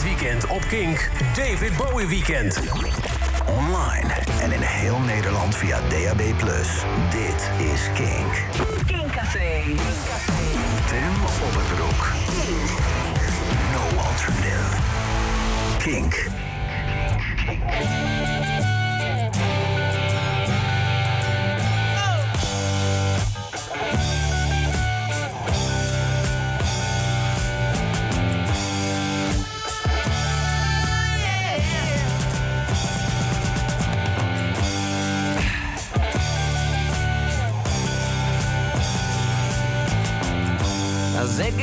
Dit weekend op Kink, David Bowie Weekend. Online en in heel Nederland via DAB+. Dit is Kink. Kink Café. Tim op het broek. No alternative. Kink.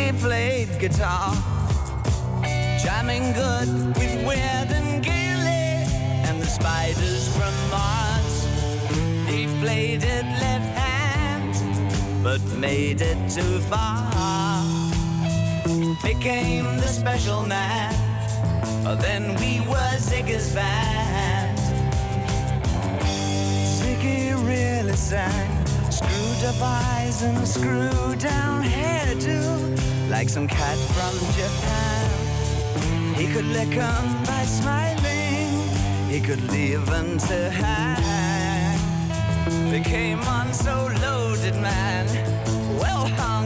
Ziggy played guitar, jamming good with Weird and Gilly and the spiders from Mars. He played it left hand, but made it too far. Became the special man, then we were Ziggy's band. Ziggy really sang. Screwed up eyes and screw down hairdo, like some cat from Japan. He could lick 'em by smiling, he could leave 'em to hang. They came on so loaded, man, well hung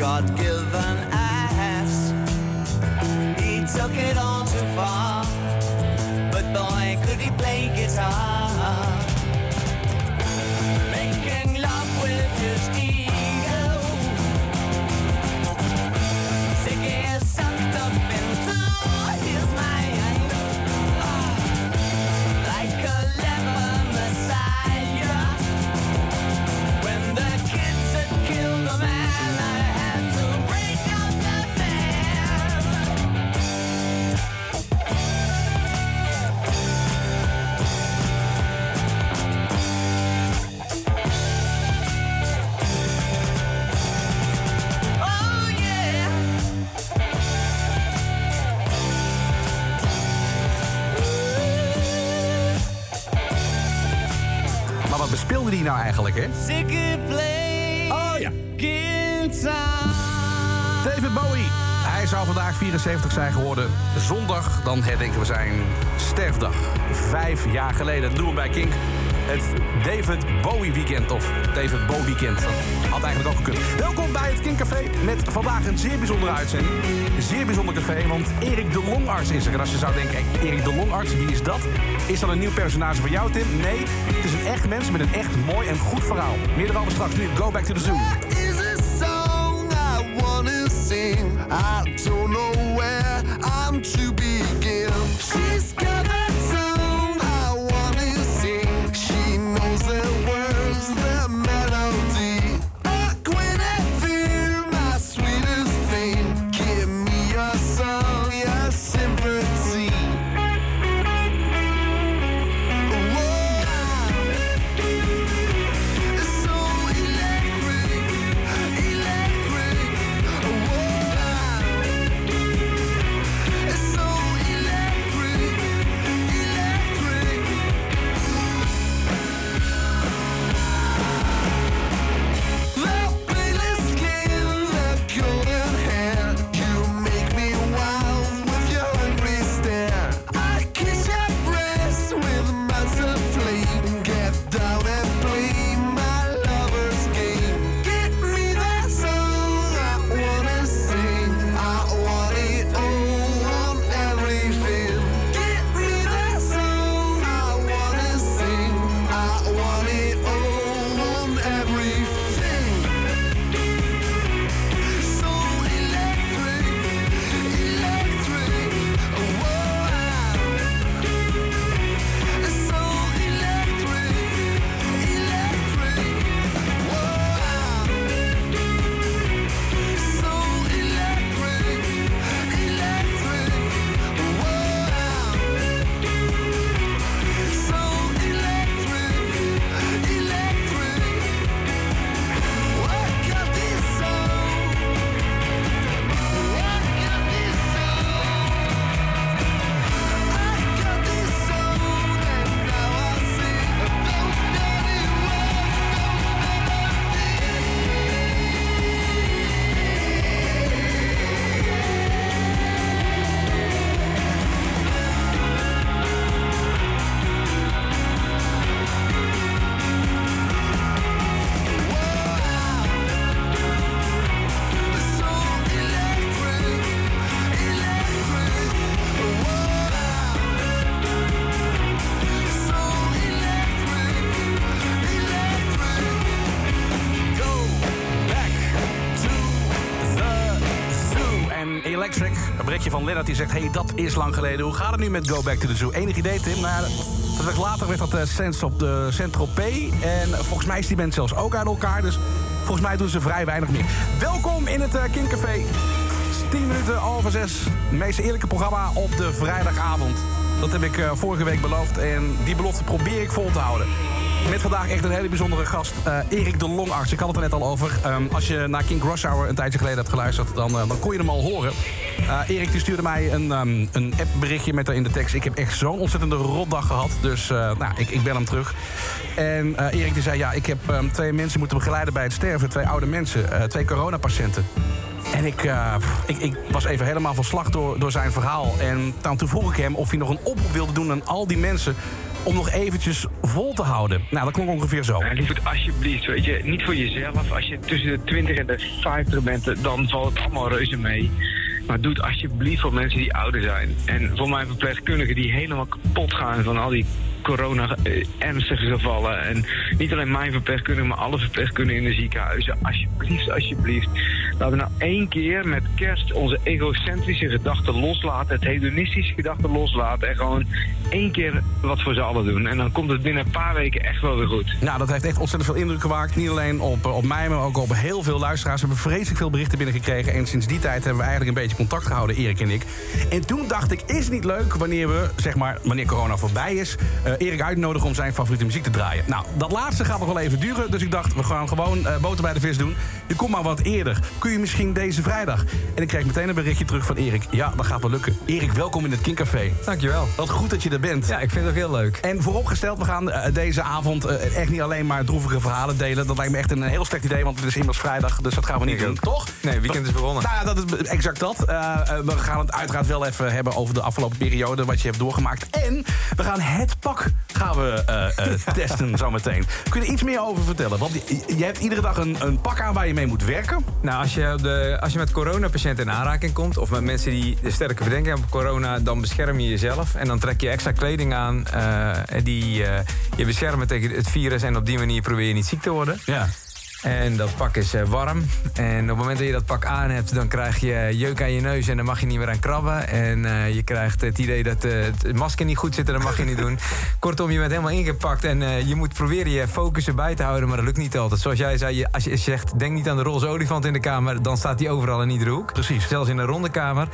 with God-given 74 zijn geworden. Zondag, dan herdenken we zijn sterfdag. Vijf jaar geleden. Doen we bij Kink. Het David Bowie Weekend. Of David Bowie Weekend. Had eigenlijk ook gekund. Welkom bij het Kink Café. Met vandaag een zeer bijzondere uitzending. Zeer bijzonder café, want Erik de Longarts is er. En als je zou denken, Erik de Longarts, wie is dat? Is dat een nieuw personage voor jou, Tim? Nee, het is een echt mens met een echt mooi en goed verhaal. Meer erover straks nu. Go Back to the Zoo. I don't know where I'm to begin. Nu met Go Back to the Zoo? Enig idee, Tim? Later werd dat uh, Sense op de Central P. En volgens mij is die band zelfs ook uit elkaar. Dus volgens mij doen ze vrij weinig meer. Welkom in het uh, Kindcafé. 10 minuten over 6. Het meest eerlijke programma op de vrijdagavond. Dat heb ik uh, vorige week beloofd. En die belofte probeer ik vol te houden. Met vandaag echt een hele bijzondere gast, uh, Erik de Longarts. Ik had het er net al over. Um, als je naar King Rush Hour een tijdje geleden hebt geluisterd... dan, dan kon je hem al horen. Uh, Erik die stuurde mij een, um, een appberichtje met daarin de tekst... ik heb echt zo'n ontzettende rotdag gehad. Dus nou, ik, ik ben hem terug. En Erik die zei, ja, ik heb um, twee mensen moeten begeleiden bij het sterven. Twee oude mensen, twee coronapatiënten. En ik, uh, ik, ik, was even helemaal van slag door, door zijn verhaal. En dan, toen vroeg ik hem of hij nog een oproep wilde doen aan al die mensen om nog eventjes vol te houden. Nou, dat klonk ongeveer zo. Ja, lieverd, alsjeblieft, weet je, niet voor jezelf. Als je tussen de 20 en de 50 bent, dan valt het allemaal reuze mee. Maar doe het alsjeblieft voor mensen die ouder zijn. En voor mijn verpleegkundigen die helemaal kapot gaan van al die corona-ernstige gevallen. En niet alleen mijn verpleegkundigen, maar alle verpleegkundigen in de ziekenhuizen. Alsjeblieft, alsjeblieft. Laten we nou één keer met kerst onze egocentrische gedachten loslaten. Het hedonistische gedachten loslaten. En gewoon één keer wat voor z'n allen doen. En dan komt het binnen een paar weken echt wel weer goed. Nou, dat heeft echt ontzettend veel indruk gemaakt. Niet alleen op, op mij, maar ook op heel veel luisteraars. We hebben vreselijk veel berichten binnengekregen. En sinds die tijd hebben we eigenlijk een beetje contact gehouden, Erik en ik. En toen dacht ik, is niet leuk wanneer we, zeg maar, wanneer corona voorbij is... Uh, Erik uitnodigen om zijn favoriete muziek te draaien. Nou, dat laatste gaat nog wel even duren. Dus ik dacht, we gaan gewoon uh, boter bij de vis doen. Je komt maar wat eerder. Je misschien deze vrijdag? En ik kreeg meteen een berichtje terug van Erik. Ja, dat gaat wel lukken. Erik, welkom in het Kinkcafé. Dankjewel. Wat goed dat je er bent. Ja, ik vind het ook heel leuk. En vooropgesteld, we gaan uh, deze avond uh, echt niet alleen maar droevige verhalen delen. Dat lijkt me echt een heel slecht idee, want het is immers vrijdag. Dus dat gaan we niet doen, toch? Nee, weekend is begonnen. Nou ja, dat is exact dat. we gaan het uiteraard wel even hebben over de afgelopen periode. Wat je hebt doorgemaakt. En we gaan het pak gaan we uh, uh, testen zometeen. Kun je er iets meer over vertellen? Want je, je hebt iedere dag een, een, pak aan waar je mee moet werken. Nou, als je, de, als je met coronapatiënten in aanraking komt... of met mensen die de sterke verdenking hebben op corona... dan bescherm je jezelf en dan trek je extra kleding aan... Uh, die je beschermen tegen het virus... en op die manier probeer je niet ziek te worden. Ja. En dat pak is uh, warm. En op het moment dat je dat pak aan hebt, dan krijg je jeuk aan je neus en dan mag je niet meer aan krabben. En uh, je krijgt het idee dat uh, het masker niet goed zit en dat mag je niet doen. Kortom, je bent helemaal ingepakt en je moet proberen je focus erbij te houden, maar dat lukt niet altijd. Zoals jij zei, als je zegt, denk niet aan de roze olifant in de kamer, dan staat die overal in iedere hoek. Precies. Zelfs in een ronde kamer.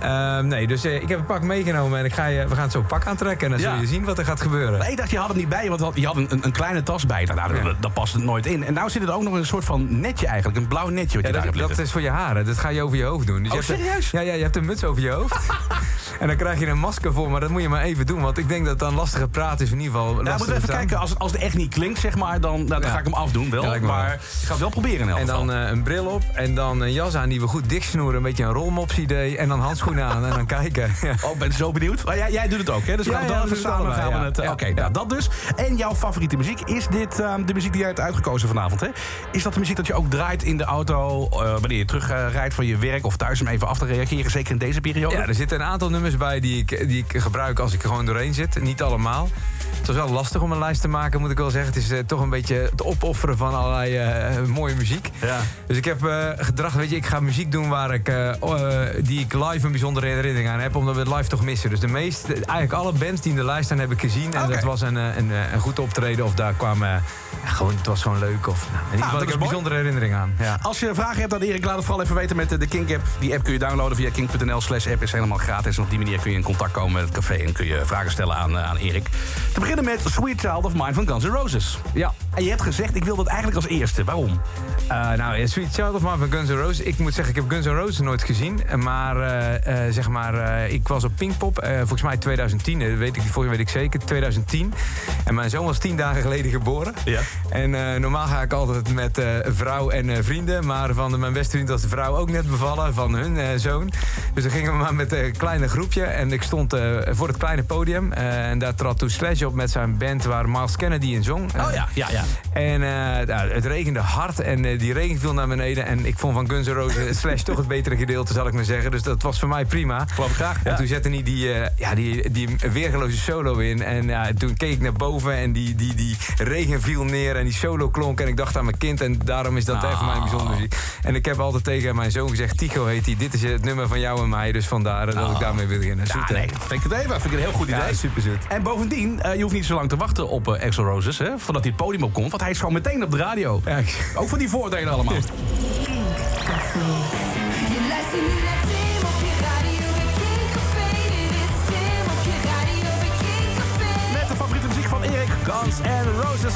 Ja. nee, dus ik heb een pak meegenomen en ik ga je, we gaan het zo pak aantrekken en dan ja. zul je zien wat er gaat gebeuren. Nee, ik dacht, je had het niet bij, want je had een, een, kleine tas bij. Nou, ja. dat past het nooit in. En nou zit het ook nog een soort van netje eigenlijk. Een blauw netje wat je ja, daar dat, hebt dat is voor je haren. Dat ga je over je hoofd doen. Dus oh, je hebt serieus? Een, ja, ja, je hebt een muts over je hoofd. en dan krijg je een masker voor. Maar dat moet je maar even doen. Want ik denk dat het dan lastige praten is in ieder geval Nou, moeten we even kijken. Als, als het echt niet klinkt, zeg maar, dan, nou, dan ja. ga ik hem afdoen wel. Ja, maar ik ga het wel proberen in elk En dan uh, een bril op. En dan een jas aan die we goed dichtsnoeren. Een beetje een rolmops idee. En dan handschoenen aan en dan kijken. oh, ik ben zo benieuwd. Maar jij, jij doet het ook, hè? Dus we gaan het even samen gaan we het... Oké, okay, nou, dat dus. En jouw favoriete muziek. Is dit uh, de muziek die jij hebt uitgekozen vanavond, hè? Is dat de muziek dat je ook draait in de auto... Uh, wanneer je terugrijdt van je werk of thuis om even af te reageren... zeker in deze periode? Ja, er zitten een aantal nummers bij die ik, die ik gebruik als ik gewoon doorheen zit. Niet allemaal. Het was wel lastig om een lijst te maken, moet ik wel zeggen. Het is uh, toch een beetje het opofferen van allerlei uh, mooie muziek. Ja. Dus ik heb uh, gedacht, weet je, ik ga muziek doen waar ik, die ik live een bijzondere herinnering aan heb. Omdat we het live toch missen. Dus de meeste, eigenlijk alle bands die in de lijst staan heb ik gezien. En okay. dat was een, een, een, goed optreden. Of daar kwamen, ja, gewoon, het was gewoon leuk. Of, nou, in ieder geval, heb een bijzondere herinnering aan. Ja. Als je vragen hebt aan Erik, laat het vooral even weten met de Kink app. Die app kun je downloaden via kink.nl slash app. Is helemaal gratis. En op die manier kun je in contact komen met het café. En kun je vragen stellen aan, aan Erik. Beginnen met Sweet Child of Mine van Guns N' Roses. Ja. En je hebt gezegd, ik wil dat eigenlijk als eerste. Waarom? Uh, nou, Sweet Child of Mine van Guns N' Roses. Ik moet zeggen, ik heb Guns N' Roses nooit gezien. Maar, uh, uh, zeg maar, ik was op Pinkpop. volgens mij 2010, dat weet ik, volgens weet ik zeker. 2010. En mijn zoon was tien dagen geleden geboren. Ja. En normaal ga ik altijd met vrouw en vrienden. Maar van mijn beste vriend was de vrouw ook net bevallen van hun zoon. Dus dan gingen we maar met een kleine groepje. En ik stond voor het kleine podium. en daar trad toen Slash op met zijn band waar Miles Kennedy in zong. Oh ja, ja, ja. En eh, nou, het regende hard en eh, die regen viel naar beneden. En ik vond van Guns N' Roses slash toch het betere gedeelte, zal ik maar zeggen. Dus dat was voor mij prima. Geloof ik graag. En toen zette hij die, eh, ja, die, die weergeloze solo in. En ja, toen keek ik naar boven en die, die, die regen viel neer en die solo klonk. En ik dacht aan mijn kind en daarom is dat echt voor mij bijzonder muziek. En ik heb altijd tegen mijn zoon gezegd, Tigo heet hij. Dit is het nummer van jou en mij. Dus vandaar dat ik daarmee wil beginnen. Zoet, Ja, nee, vind ik het even. Vind ik een heel goed idee. Ja, superzoet. En bovendien, je hoeft niet zo lang te wachten op eh Axl Roses, hè, voordat hij het podium opkomt. Want hij is gewoon meteen op de radio. Ja, Ook voor die voordelen allemaal. Met de favoriete muziek van Erik, Guns N' Roses.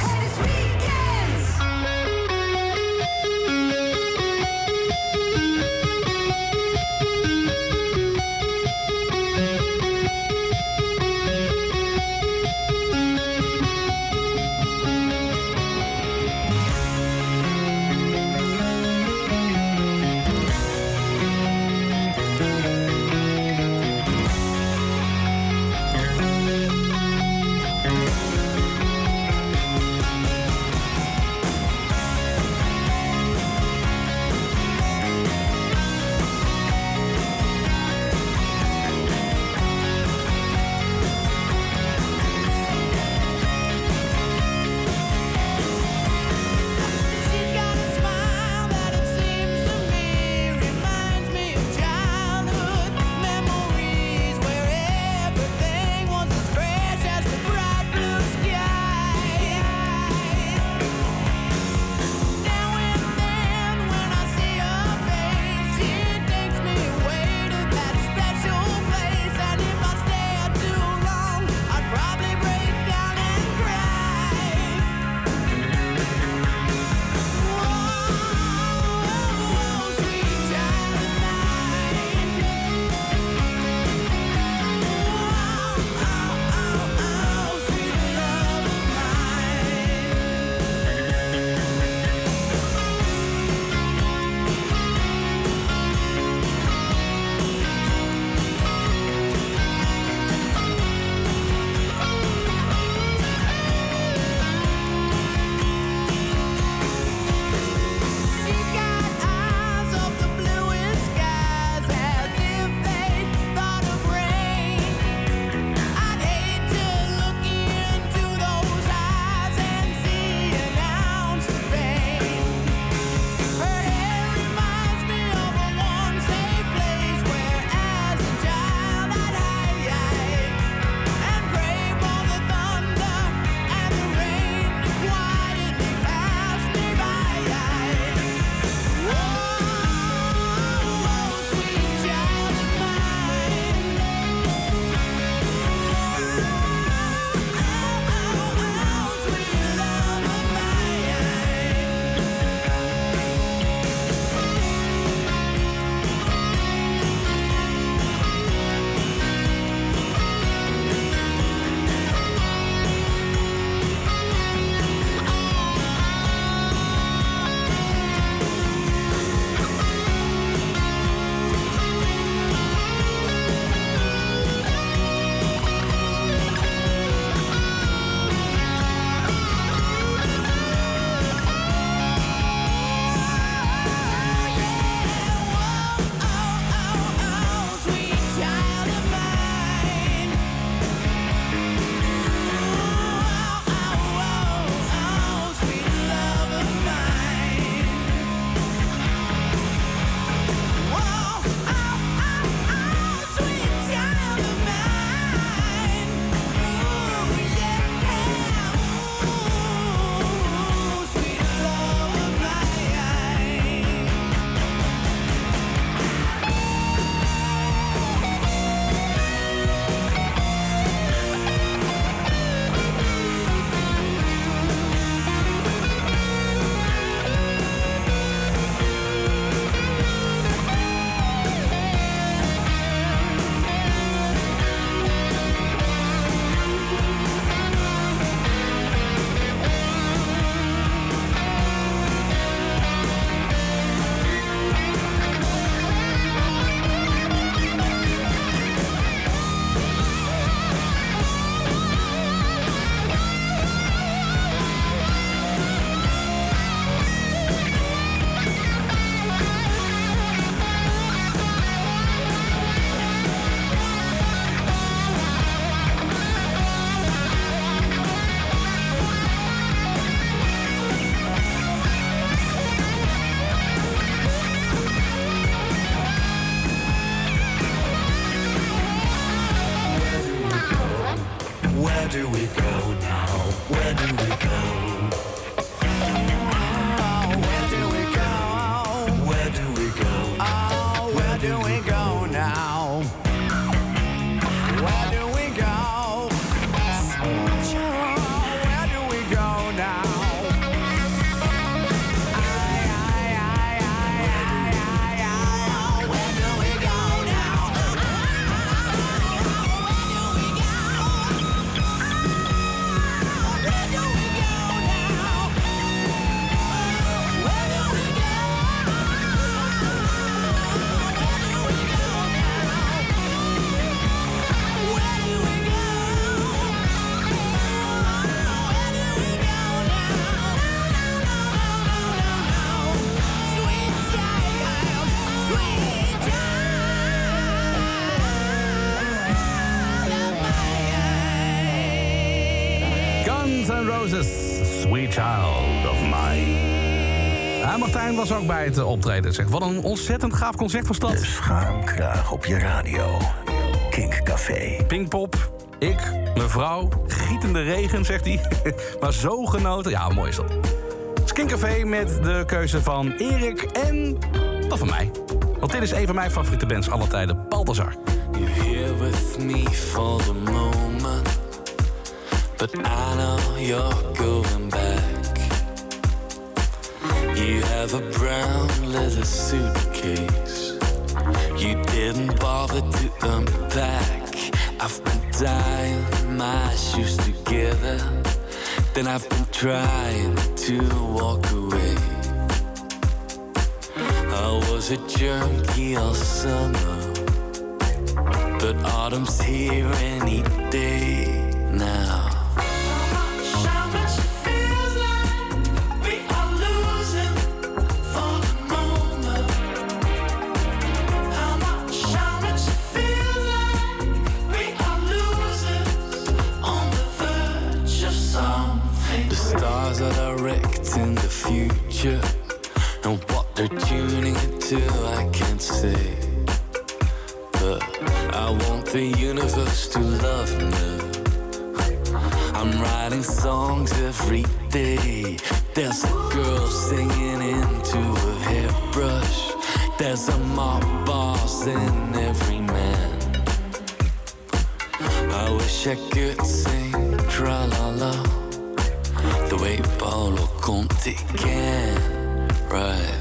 Was ook bij het optreden. Zeg. Wat een ontzettend gaaf concert was dat. De schaamkraag op je radio. Kink Café. Pinkpop, ik, mevrouw, gietende regen, zegt hij. maar zo genoten. Ja, mooi is dat. Skincafé met de keuze van Erik en dat van mij. Want dit is een van mijn favoriete bands alle tijden, Balthazar. You're here with me for the moment, but I know you're going back. Have a brown leather suitcase. You didn't bother to unpack. I've been tying my shoes together. Then I've been trying to walk away. I was a junkie all summer. But autumn's here any day now. I can't say. But I want the universe to love me. I'm writing songs every day. There's a girl singing into a hairbrush. There's a mob boss in every man. I wish I could sing tra la la the way Paolo Conti can. Right.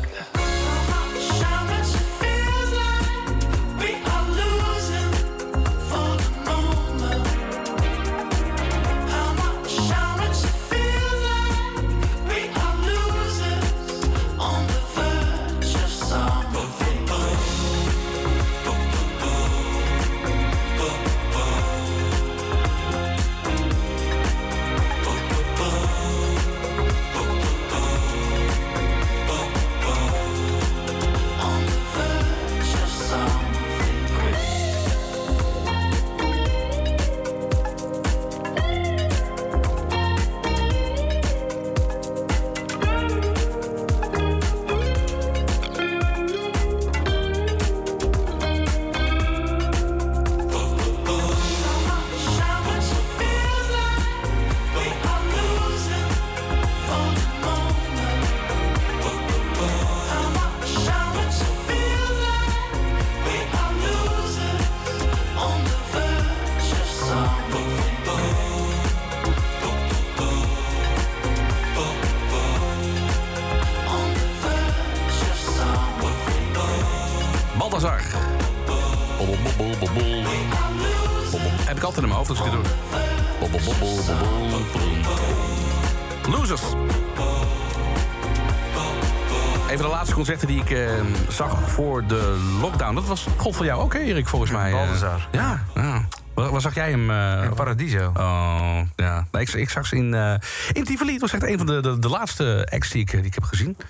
Voor de lockdown. Dat was God voor jou ook, hè, Erik, volgens mij. eh. Balthazar. ja, ja. Waar, waar zag jij hem? eh, In Paradiso. Oh, ja. Nee, ik, ik zag ze in, eh in Tivoli. Het was echt een van de, de, de laatste acts die ik, die ik heb gezien. Maar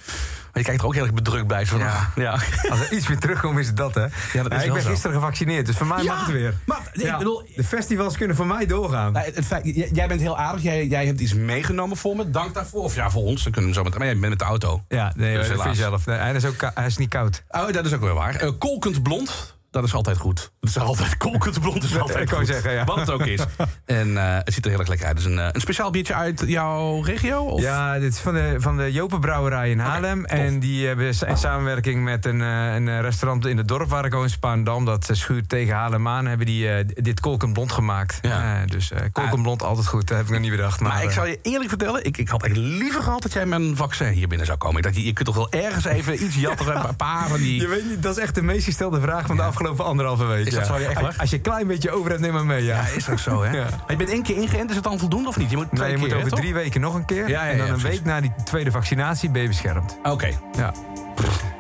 je kijkt er ook heel erg bedrukt bij. Zo. Ja. ja. Als er iets weer terugkomt, is dat, hè? dat is ik wel ben zo. gisteren gevaccineerd, dus voor mij Ja, mag het weer. maar ik Ja, bedoel- de festivals kunnen voor mij doorgaan. Nou, het feit, jij, jij bent heel aardig. Jij, jij hebt iets meegenomen voor me. Dank daarvoor. Of ja, voor ons. Dan kunnen we zo met, maar jij bent met de auto. Ja, nee, Dus dat vind je helaas. zelf. Nee, hij, is ook, hij is niet koud. Oh, dat is ook wel waar. Eh, kolkend blond. Dat is altijd goed. Dat is altijd kolkend blond. Is altijd ik goed. zeggen, ja. Wat het ook is. En eh, het ziet er heel erg lekker uit. Het is een, eh, een speciaal biertje uit jouw regio? Of? Ja, dit is van de, van de Jopenbrouwerij in Haarlem. en die hebben in samenwerking met een, eh, een restaurant in het dorp waar ik woon, in Spaandam, dat schuurt tegen Haarlem aan, hebben die eh, dit kolkenblond gemaakt. Ja. Dus eh kolkenblond altijd goed, dat heb ik nog niet bedacht. Maar, Maar ik zal je eerlijk vertellen, ik, ik had echt liever gehad dat jij met een vaccin hier binnen zou komen. Ik dacht, je, je kunt toch wel ergens even iets jatten, een paar van die... Je weet niet, dat is echt de meest gestelde vraag van de afgelopen anderhalve week. Is dat ja. zo, ja, echt waar? Als je een klein beetje over hebt, neem maar mee. Ja, Ja, is ook zo, hè? Je bent één keer ingeënt, is het dan voldoende of niet? Je moet twee Nee, je moet over hè, drie weken nog een keer. En dan een week na die tweede vaccinatie ben je beschermd. Oké, Ja.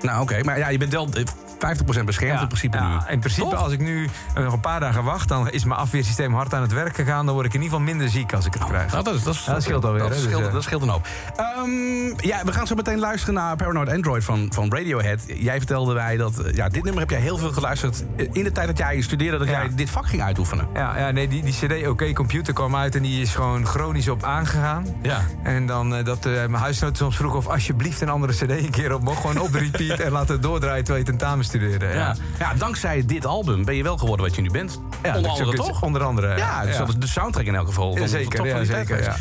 nou oké. Maar ja, je bent wel... eh, 50% beschermd in principe nu. Ja, in principe, Toch? als ik nu eh, nog een paar dagen wacht... dan is mijn afweersysteem hard aan het werk gegaan. Dan word ik in ieder geval minder ziek als ik het krijg. Nou, dat, is, dat, is, Ja, dat scheelt alweer, Dat, dus, scheelt, eh. dat scheelt een hoop. Ehm, ja, we gaan zo meteen luisteren naar Paranoid Android van, van Radiohead. Jij vertelde mij dat... eh, Ja, dit nummer heb jij heel veel geluisterd... in de tijd dat jij studeerde, dat jij dit vak ging uitoefenen. Ja, ja nee, die, die CD OK Computer kwam uit en die is gewoon chronisch op aangegaan. Ja. En dan dat mijn huisgenoten soms vroeg of alsjeblieft een andere CD een keer op mocht. Gewoon op de repeat en laten doordraaien terwijl je tentamen Ja. Ja, Ja. dankzij dit album ben je wel geworden wat je nu bent. Ja, Onder dat is andere, het- toch? Onder andere. Ja, dus dat is de soundtrack in elk geval. Zeker, ja, zeker.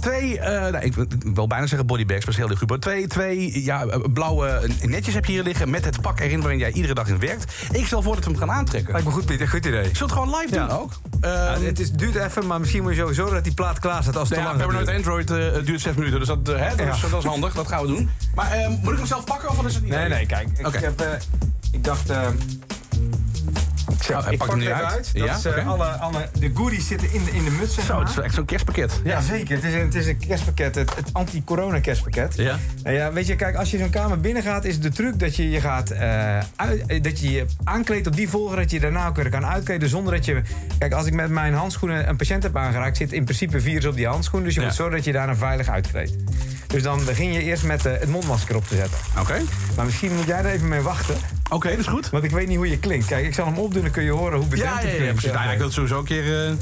Twee, eh, nou, ik wil bijna zeggen bodybags, maar heel. Maar twee, twee ja, eh, blauwe netjes heb je hier liggen met het pak erin waarin jij iedere dag in werkt. Ik stel voor dat we hem gaan aantrekken. Lijkt me goed, Pieter. Goed idee. Zullen we het gewoon live doen ook? Ehm, het is, duurt even, maar misschien moet je sowieso dat die plaat klaar staat als het ja, te lang Paranoid duurt. Android eh, duurt zes minuten, dus dat, hè, dat, is, Ja. dat is handig. Dat gaan we doen. Maar ehm, moet ik hem zelf pakken of is het niet? Nee, nee, kijk. Ik, heb, ik dacht... eh, ik, zeg, Oh, ik pakt pak hem nu uit. uit. Dat Ja, is, eh, alle, alle, de goodies zitten in de, in de muts, zeg Zo, het is echt zo'n kerstpakket. Ja, zeker. Het is een, het is een kerstpakket, het, het anti-corona kerstpakket. Ja. Nou ja, weet je, kijk, als je zo'n kamer binnen gaat, is de truc dat je je gaat eh, uit- dat je je aankleedt op die volgorde, dat je daarna ook weer kan uitkleden zonder dat je. Kijk, als ik met mijn handschoenen een patiënt heb aangeraakt, zit in principe virus op die handschoen. Dus je moet zorgen dat je daarna veilig uitkleedt. Dus dan begin je eerst met eh, het mondmasker op te zetten. Oké, Maar misschien moet jij er even mee wachten, oké, dat is goed. want ik weet niet hoe je klinkt. Kijk, ik zal hem opdoen, dan kun je horen hoe bedempt Ja, het ja, ja, klinkt. precies. Nou, ja, ik wil het sowieso een keer... eh,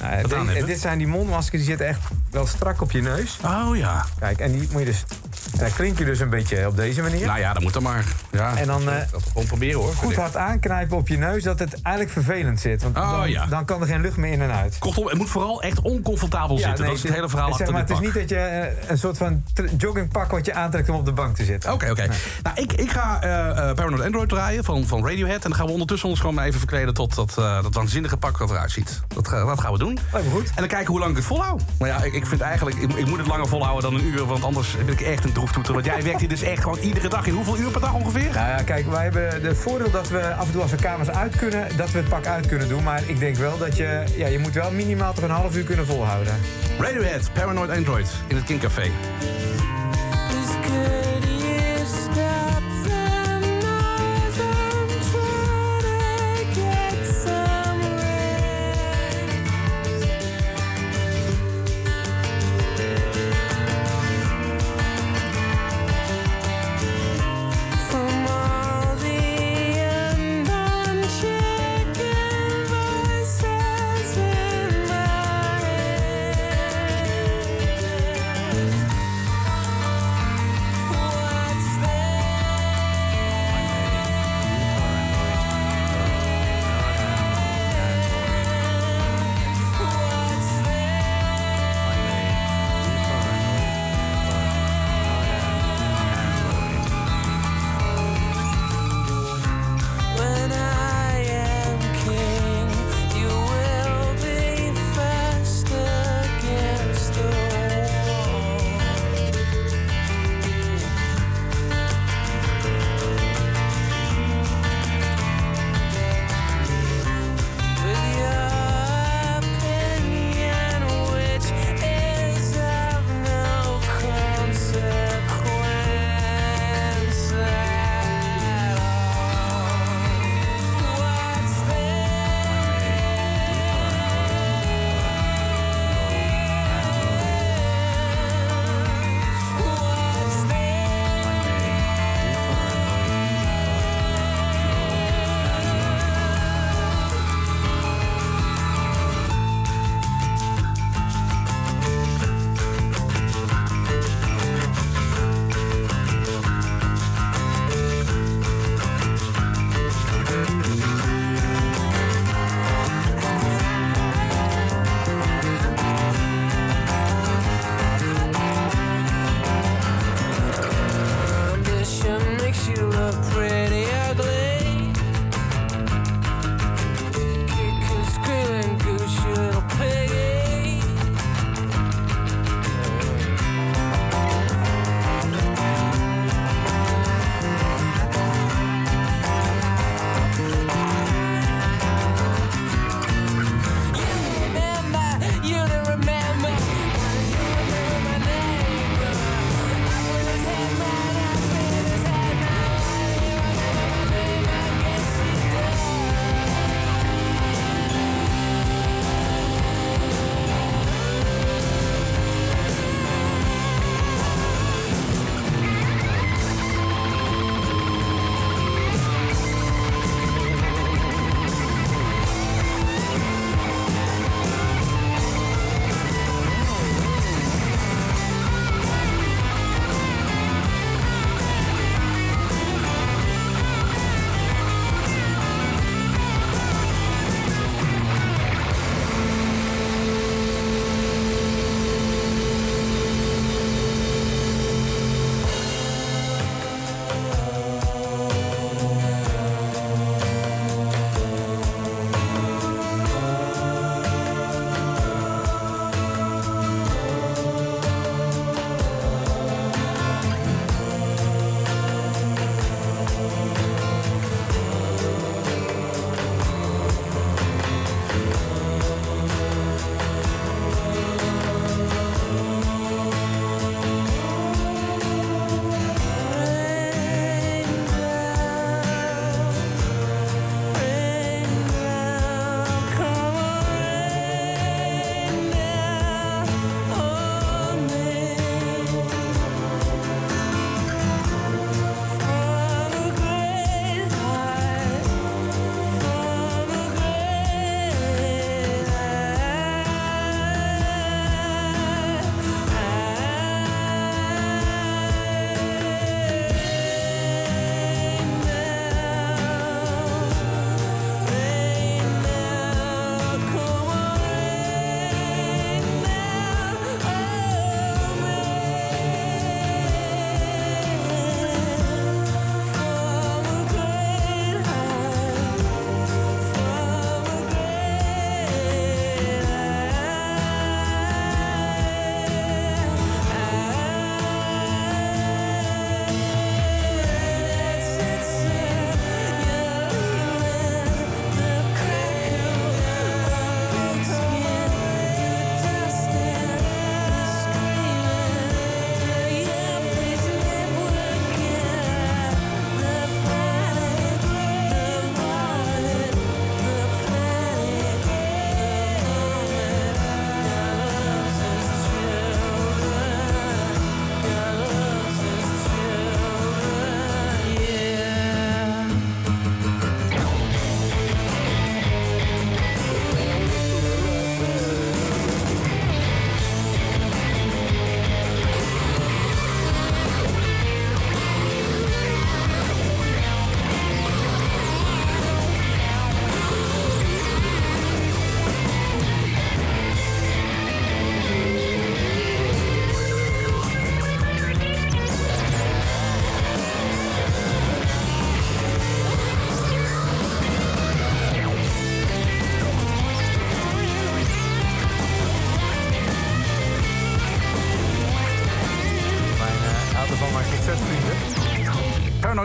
Nou, Wat aan dit- hebben. dit zijn die mondmaskers, die zitten echt wel strak op je neus. Oh ja. Kijk, en die moet je dus. En dan klink je dus een beetje op deze manier. Nou ja, dat moet dan maar. Ja, En dan, dat gewoon proberen hoor. Goed hard aanknijpen op je neus, dat het eigenlijk vervelend zit. Want Oh, dan, ja. dan kan er geen lucht meer in en uit. Kortom, het moet vooral echt oncomfortabel Ja, zitten. nee, dat is het hele verhaal zeg achter maar, dit Het is niet dat je eh, een soort van joggingpak wat je aantrekt om op de bank te zitten. Oké, oké. Nou, ik, ik ga eh eh, Paranoid Android draaien van, van Radiohead. En dan gaan we ondertussen ons gewoon maar even verkleden tot dat, dat waanzinnige pak dat eruit ziet. Dat, dat gaan we doen. Lijkt me goed. En dan kijken hoe lang ik het volhoud. Maar ja, ik, ik vind eigenlijk, ik, ik moet het langer volhouden dan een uur. Want anders ben ik echt een droeftoeter. Want jij werkt hier dus echt gewoon iedere dag. In hoeveel uur per dag ongeveer? Nou ja, kijk, wij hebben het voordeel dat we af en toe als we kamers uit kunnen, dat we het pak uit kunnen doen. Maar ik denk wel dat je, ja, je moet wel minimaal toch een half uur kunnen volhouden. Radiohead, Paranoid Android in het King Café.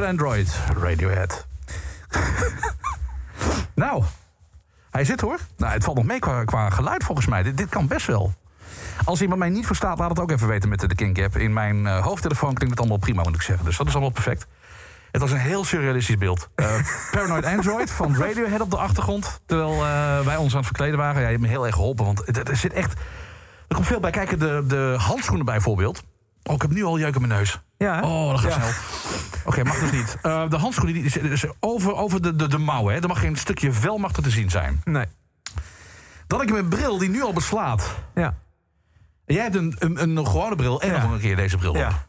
Android, Radiohead. nou, hij zit hoor. Nou, het valt nog mee qua, qua geluid volgens mij. Dit, dit kan best wel. Als iemand mij niet verstaat, laat het ook even weten met de, Kink app. In mijn eh, hoofdtelefoon klinkt het allemaal prima, moet ik zeggen. Dus dat is allemaal perfect. Het was een heel surrealistisch beeld. Eh, Paranoid Android van Radiohead op de achtergrond. Terwijl eh, wij ons aan het verkleden waren. Ja, je hebt me heel erg geholpen, want er, er zit echt... Er komt veel bij kijken. De, de handschoenen bijvoorbeeld. Oh, ik heb nu al jeuk in mijn neus. Ja? Oh, dat gaat Ja. snel. Oké, mag dus niet. Eh, de handschoenen die, is over, over de, de, de mouwen. Hè. Er mag geen stukje vel mag er te zien zijn. Nee. Dan heb ik mijn bril die nu al beslaat. Ja. Jij hebt een, een, een gewone bril en Ja. nog een keer deze bril op. Ja.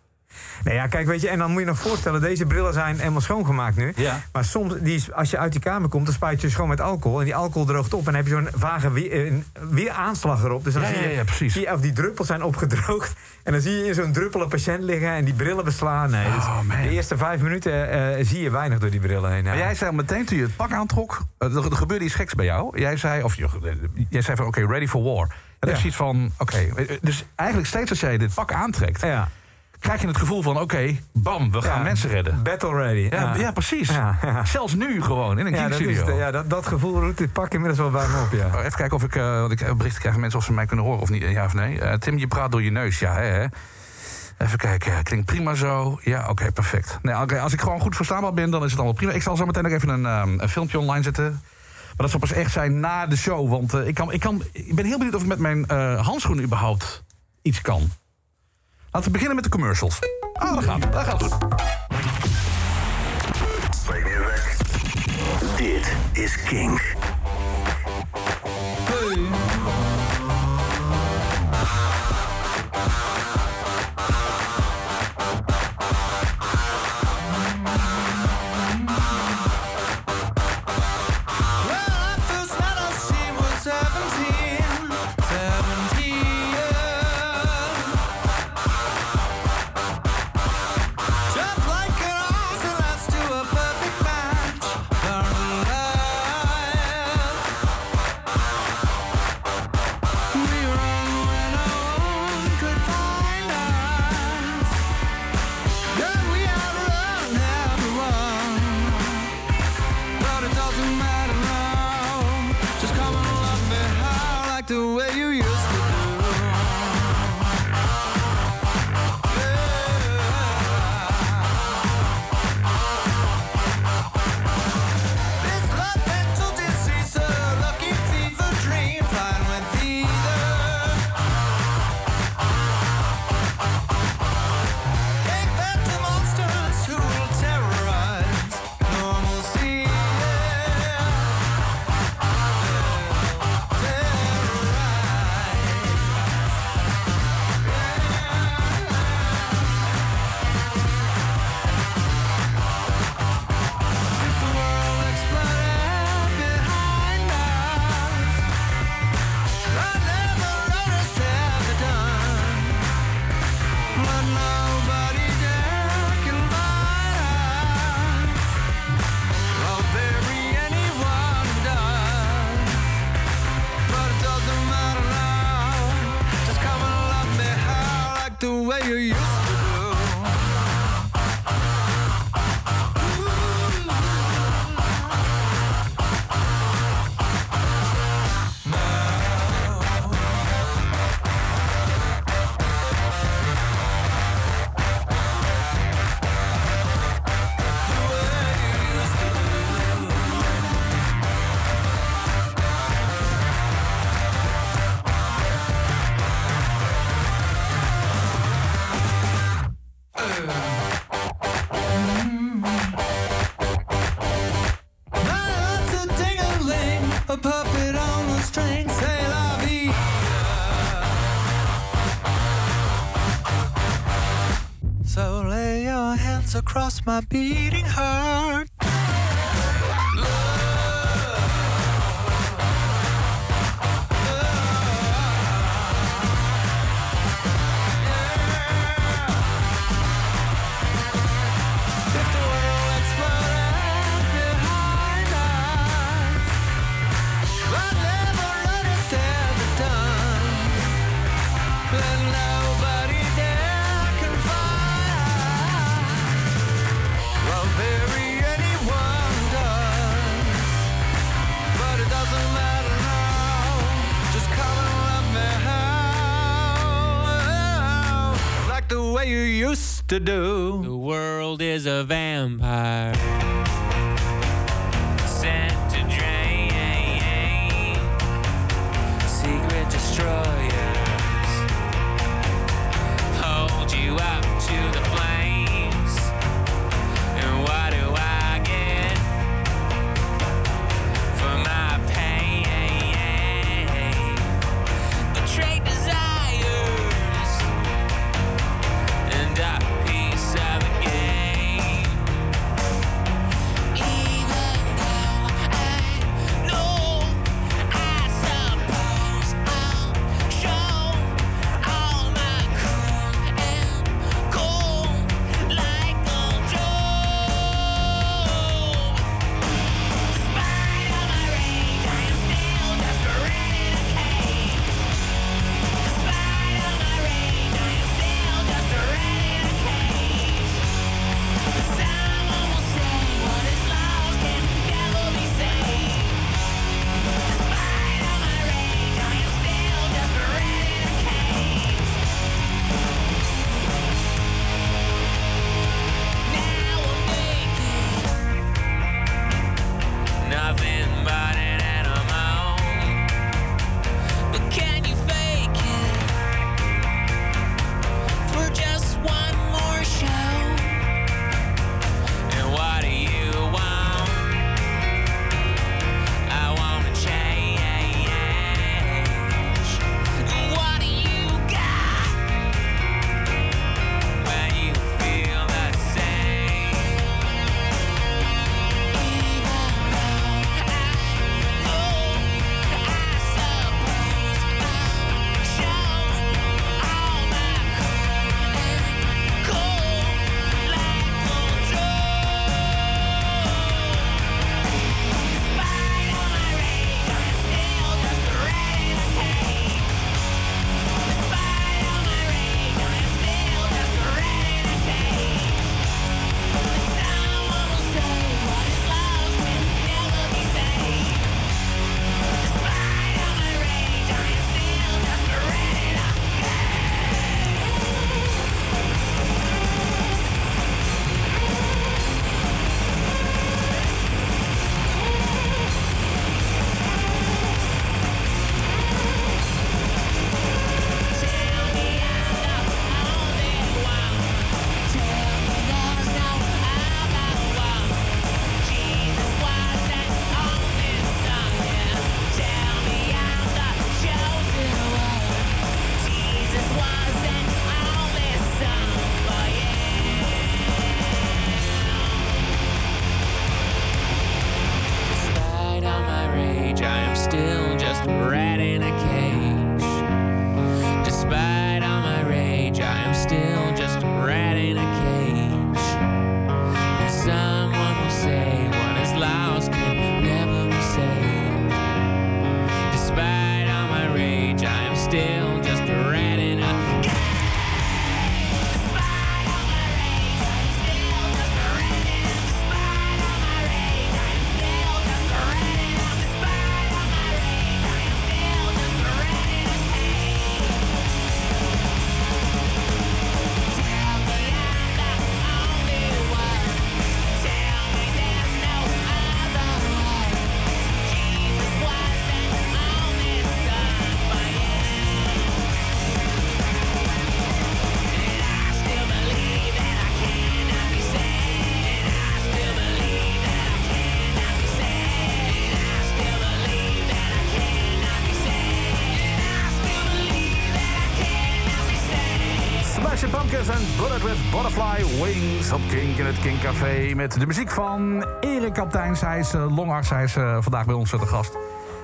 Nee, ja, kijk, weet je, en dan moet je nog voorstellen, deze brillen zijn helemaal schoongemaakt nu. Ja. Maar soms, die, is- als je uit die kamer komt, dan spuit je schoon met alcohol. En die alcohol droogt op en dan heb je zo'n vage weer, een weeraanslag erop. Dus dan Ja, zie je, ja, ja, precies. Je, of die druppels zijn opgedroogd. En dan zie je in zo'n druppel een patiënt liggen en die brillen beslaan. Nee, dus Oh, de eerste vijf minuten eh, zie je weinig door die brillen heen. Maar jij zei meteen toen je het pak aantrok... eh, er, er gebeurde iets geks bij jou. Jij zei, of je- jij zei van, oké, ready for war. En Ja. is iets van, oké... eh, dus eigenlijk steeds als jij dit pak aantrekt... Ja. Krijg je het gevoel van, oké, bam, we gaan Ja. mensen redden. Battle ready. Ja, ja. precies. Ja. Zelfs nu gewoon, in een Ja, dat, studio. ja dat, dat gevoel roept dit pak inmiddels wel bij me op, ja. Oh, Even kijken of ik, eh want ik heb berichten krijg van mensen of ze mij kunnen horen of niet. Ja of nee. Eh, Tim, je praat door je neus. Ja, hè. Even kijken. Klinkt prima zo. Ja, oké, perfect. Nee, oké, als ik gewoon goed verstaanbaar ben, dan is het allemaal prima. Ik zal zo meteen nog even een, ehm, een filmpje online zetten. Maar dat zal pas echt zijn na de show. Want eh, ik, kan, ik, kan, ik ben heel benieuwd of ik met mijn eh, handschoenen überhaupt iets kan. Laten we beginnen met de commercials. Oh, dat gaat. Dat gaat goed. Dit is Kink. my. Op Kink in het Kink Café. Met de muziek van Erik Kapteins. Hij is longarts, hij is eh, vandaag bij ons eh, te gast.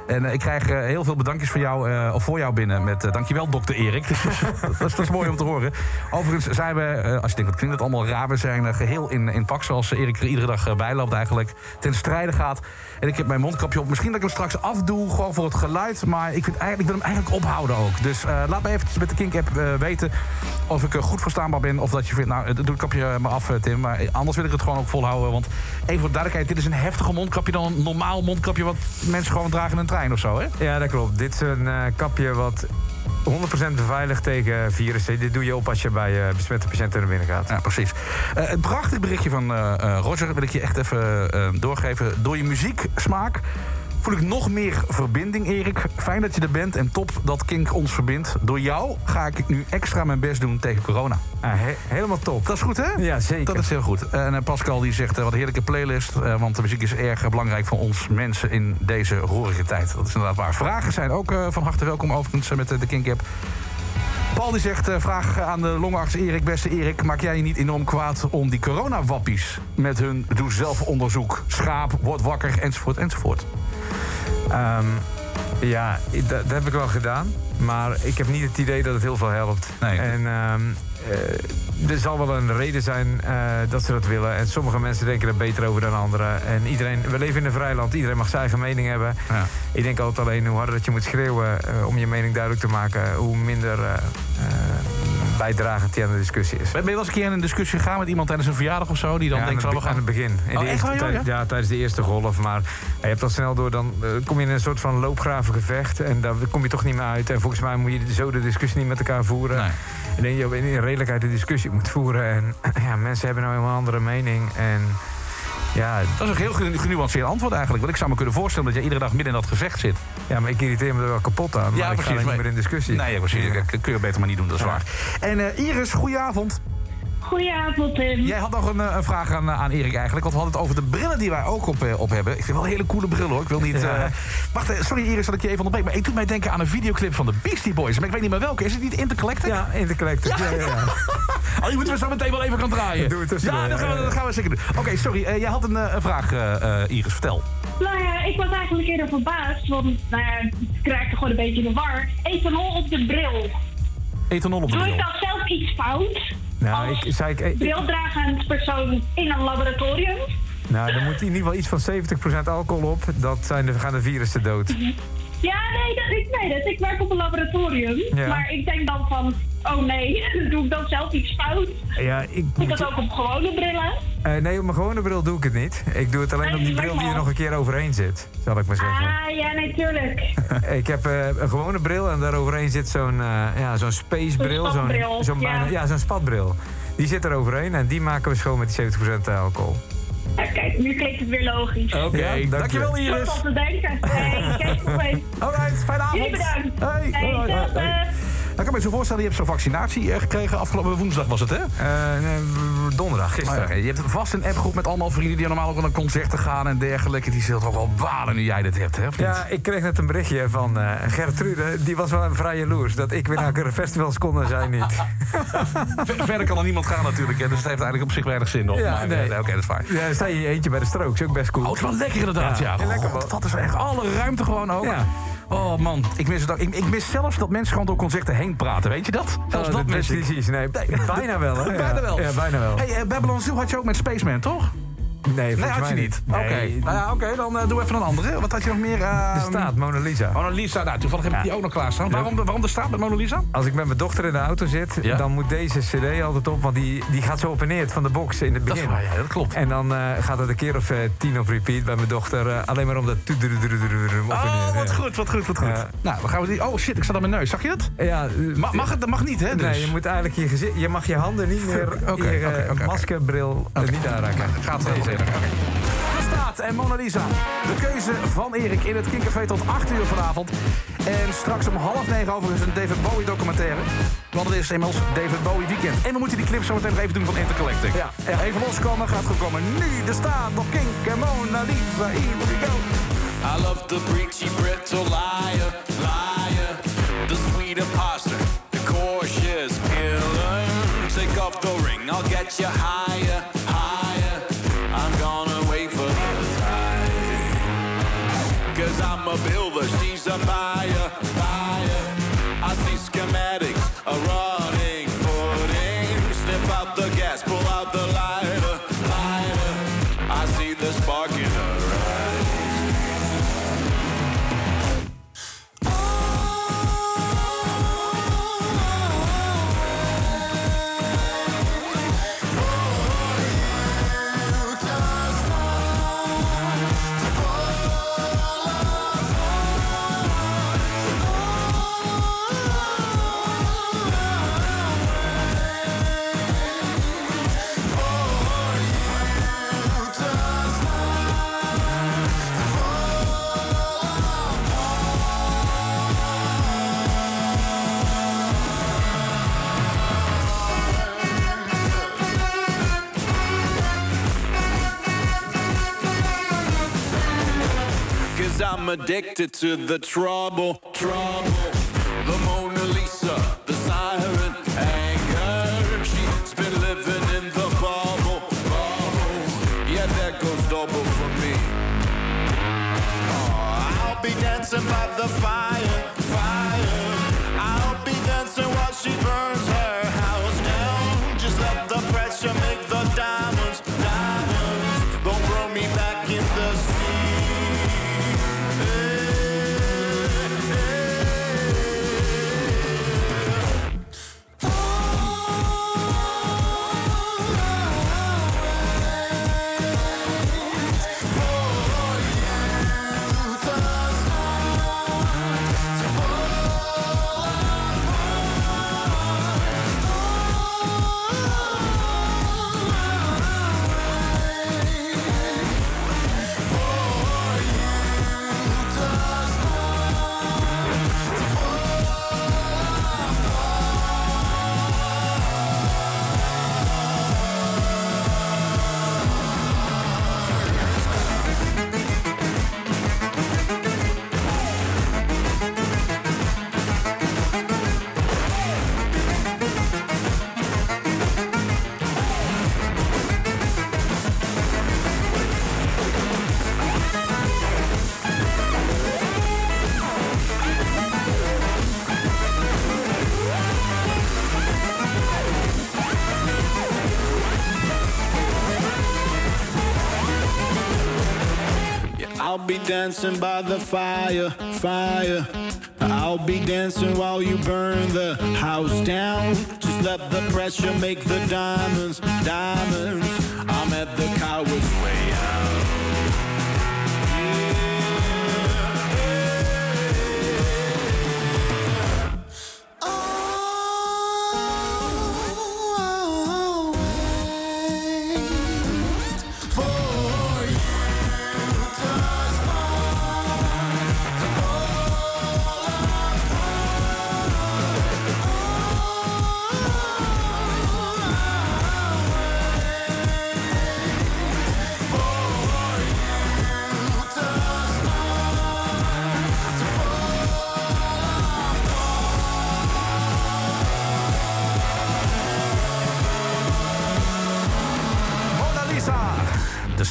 En eh, ik krijg eh, heel veel bedankjes voor jou, eh, of voor jou binnen. Met dankjewel, dokter Erik. dat, is, dat is mooi om te horen. Overigens zijn we, als je denkt, wat klinkt het allemaal raar... we zijn eh, geheel in, in pak, zoals Erik er iedere dag eh, bijloopt eigenlijk. Ten strijde gaat. En ik heb mijn mondkapje op. Misschien dat ik hem straks afdoe, gewoon voor het geluid. Maar ik, vind eigenlijk, ik wil hem eigenlijk ophouden ook. Dus laat me eventjes met de Kink-app eh, weten... of ik eh, goed verstaanbaar ben. Of dat je vindt, nou, doe het kapje maar af, Tim. Maar anders wil ik het gewoon ook volhouden. Want even voor de duidelijkheid, dit is een heftiger mondkapje... dan een normaal mondkapje wat mensen gewoon dragen in een trein of zo, hè? Ja, dat klopt. Dit is een eh, kapje wat 100% beveiligd tegen virussen. Dit doe je op als je bij eh, besmette patiënten naar binnen gaat. Ja, precies. Eh, een prachtig berichtje van Roger wil ik je echt even doorgeven. Door je muzieksmaak voel ik nog meer verbinding, Erik. Fijn dat je er bent en top dat Kink ons verbindt. Door jou ga ik nu extra mijn best doen tegen corona. helemaal top. Dat is goed, hè? Ja, zeker. Dat is heel goed. En eh, Pascal die zegt, eh, wat een heerlijke playlist. eh, want de muziek is erg belangrijk voor ons mensen in deze roerige tijd. Dat is inderdaad waar. Vragen zijn ook van harte welkom overigens met de Kink app. Paul die zegt, vraag aan de longarts Erik. Beste Erik, maak jij je niet enorm kwaad om die coronawappies... met hun doe-zelf-onderzoek, schaap, word wakker, enzovoort, enzovoort? Ehm, ja, dat, dat heb ik wel gedaan. Maar ik heb niet het idee dat het heel veel helpt. En ehm, eh, er zal wel een reden zijn eh, dat ze dat willen. En sommige mensen denken er beter over dan anderen. En iedereen, we leven in een vrij land. Iedereen mag zijn eigen mening hebben. Ik denk altijd alleen hoe harder dat je moet schreeuwen... eh, om je mening duidelijk te maken... hoe minder bijdragend die aan de discussie is. Ben je wel eens een keer in een discussie gegaan met iemand tijdens een verjaardag of zo... die dan Ja, denkt van, we gaan... aan het begin. In Oh, de eerste waar, ja? ja, tijdens de eerste golf. Maar je hebt al snel door, dan eh, kom je in een soort van loopgravengevecht. En daar kom je toch niet meer uit. En volgens mij moet je zo de discussie niet met elkaar voeren. Ik denk dat je in redelijkheid de discussie moet voeren. En ja, mensen hebben nou helemaal een andere mening. En ja... Dat is een heel genu- genuanceerd antwoord eigenlijk. Want ik zou me kunnen voorstellen dat jij iedere dag midden in dat gevecht zit. Ja, maar ik irriteer me er wel kapot aan. Maar ik ga er niet maar- meer in discussie. Nee, ja, precies. Dat kun je beter maar niet doen, dat is Ja. waar. En eh, Iris, goedenavond. Goedenavond, Tim. Jij had nog een, eh, een vraag aan, eh, aan Erik eigenlijk. Want we hadden het over de brillen die wij ook op, eh, op hebben. Ik vind wel een hele coole bril hoor. Ik wil niet... Ja. eh, Wacht, sorry Iris dat ik je even onderbreek. Maar ik doe mij denken aan een videoclip van de Beastie Boys. Maar ik weet niet meer welke. Is het niet Intercollective? Ja, Intercollective. Ja, ja, ja. Oh, die moeten we zo meteen wel even gaan draaien. Doe het Ja, dat gaan, we, dat gaan we zeker doen. Oké, sorry. eh, jij had een, een vraag, eh, eh, Iris. Vertel. Nou ja, ik was eigenlijk eerder verbaasd, want nou ja, ik raakte gewoon een beetje in de war. Ethanol op de bril. Ethanol op de Doe ik bril. dan zelf iets fout? Nou, ik, zei ik, ik- Brildragend persoon in een laboratorium? nou, er moet in ieder geval iets van 70% alcohol op. Dat zijn de, gaan de virussen dood. Ja, nee, dat, ik weet het. Ik werk op een laboratorium. Ja. Maar ik denk dan van, oh nee, doe ik dan zelf iets fout? Ja, ik... Doe ik dat ook op gewone brillen? Eh, nee, op mijn gewone bril doe ik het niet. Ik doe het alleen Nee, op die bril die er nog een keer overheen zit, zal ik maar zeggen. Ah, ja, nee, tuurlijk. Ik heb eh, een gewone bril en daaroverheen zit zo'n eh, ja, zo'n spacebril. Zo'n spatbril, zo'n ja. ja, zo'n spatbril. Die zit er overheen en die maken we schoon met die 70% alcohol. Ja, kijk, nu klinkt het weer logisch. Oké, Ja, dank dankjewel je. Iris. Wat te denken. Geen probleem. Alright, fijne avond. Jullie bedankt. Hey, Hey. Nou, ik kan me zo voorstellen, je hebt zo'n vaccinatie eh, gekregen afgelopen woensdag was het, hè? Eh, nee, donderdag, gisteren. Ja, je hebt vast een appgroep met allemaal vrienden die normaal ook naar concerten gaan en dergelijke. Die zullen toch wel balen nu jij dit hebt, hè? Of niet? Ja, ik kreeg net een berichtje van eh, Gertrude. Die was wel vrij jaloers dat ik weer naar festivals kon en zij niet. Ver- Verder kan er niemand gaan natuurlijk, hè, dus het heeft eigenlijk op zich weinig zin nog. Ja, nee. Oké, dat is waar. Ja, sta je eentje bij de strook, is ook best cool. Oh, het is wel lekker inderdaad, ja. Ja, lekker, God, dat is echt alle ruimte gewoon ook. Ja. Oh man, ik mis, het ook. Ik, ik mis zelfs dat mensen gewoon door concerten heen praten, weet je dat? Zelfs Oh, dat dat mis is ik. precies. Nee, bijna wel, hè? Bijna Ja. wel. Ja, bijna wel. Hey, eh, Babylon Zoo had je ook met Spaceman, toch? Nee, Nee, had je niet. Oké, nou ja, oké, dan eh, doe even een andere. Wat had je nog meer? eh, Er staat Mona Lisa. Mona Lisa, nou, toevallig heb ik Ja. die ook nog klaarstaan. Waarom, de- waarom de staat met Mona Lisa? Als ik met mijn dochter in de auto zit, Ja. dan moet deze cd altijd op. Want die, die gaat zo op en neer van de box in het Dat is begin. waar, ja, dat klopt. En dan eh, gaat het een keer of eh, tien op repeat bij mijn dochter. alleen maar om dat... Oh, wat goed, wat goed, wat goed. Nou, dan gaan we die... Oh shit, ik zat aan mijn neus. Zag je het? Ja, Ma- mag het? Dat mag niet, hè? Dus. Nee, je moet eigenlijk je gezicht... Je mag je handen niet meer... Oké, je oké, oké. maskerbril niet aanraken. Gaat De staat en Mona Lisa. De keuze van Erik in het Kinkervee tot 8 uur vanavond. En straks om half negen overigens een David Bowie documentaire. Want het is inmiddels David Bowie weekend. En we moeten die clip zo meteen nog even doen van Intercollective. Ja. Even loskomen, gaat goed komen. Nu de staat op Kink en Mona Lisa. Here we go. I love the preachy brittle liar, liar, the sweet imposter, the cautious killer. Take off the ring, I'll get you higher, I'm addicted to the trouble, trouble. The Mona Lisa, the siren, anger. She's been living in the bubble, bubble. Yeah, that goes double for me. Oh, I'll be dancing by the fire. Dancing by the fire, fire. I'll be dancing while you burn the house down. Just let the pressure make the diamonds, diamonds. I'm at the coward's way out.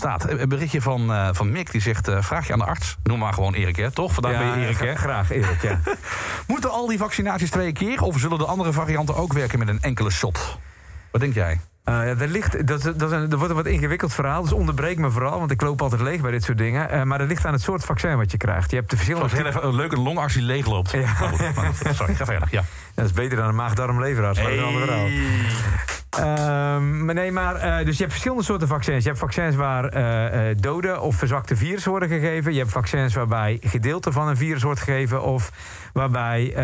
Staat een berichtje van, eh, van Mick die zegt: eh, vraag je aan de arts. Noem maar gewoon Erik, hè? Toch? Vandaag ben je Erik, hè? Graag, Erik, ja. Moeten al die vaccinaties twee keer? Of zullen de andere varianten ook werken met een enkele shot? Wat denk jij? Ja, er, ligt, dat, dat, is een- dat wordt een wat ingewikkeld verhaal, dus onderbreek me vooral, want ik loop altijd leeg bij dit soort dingen. Maar dat ligt aan het soort vaccin wat je krijgt. Je hebt de verschillende. Even een leuke longarts die leegloopt. Ja. Goed, Sorry, ga verder. Ja. Dat is beter dan een maag-darm-leverarts, maar dat is een ander verhaal. Ehm, maar nee, maar eh, dus je hebt verschillende soorten vaccins. Je hebt vaccins waar eh, eh, dode of verzwakte virus worden gegeven. Je hebt vaccins waarbij gedeelte van een virus wordt gegeven of waarbij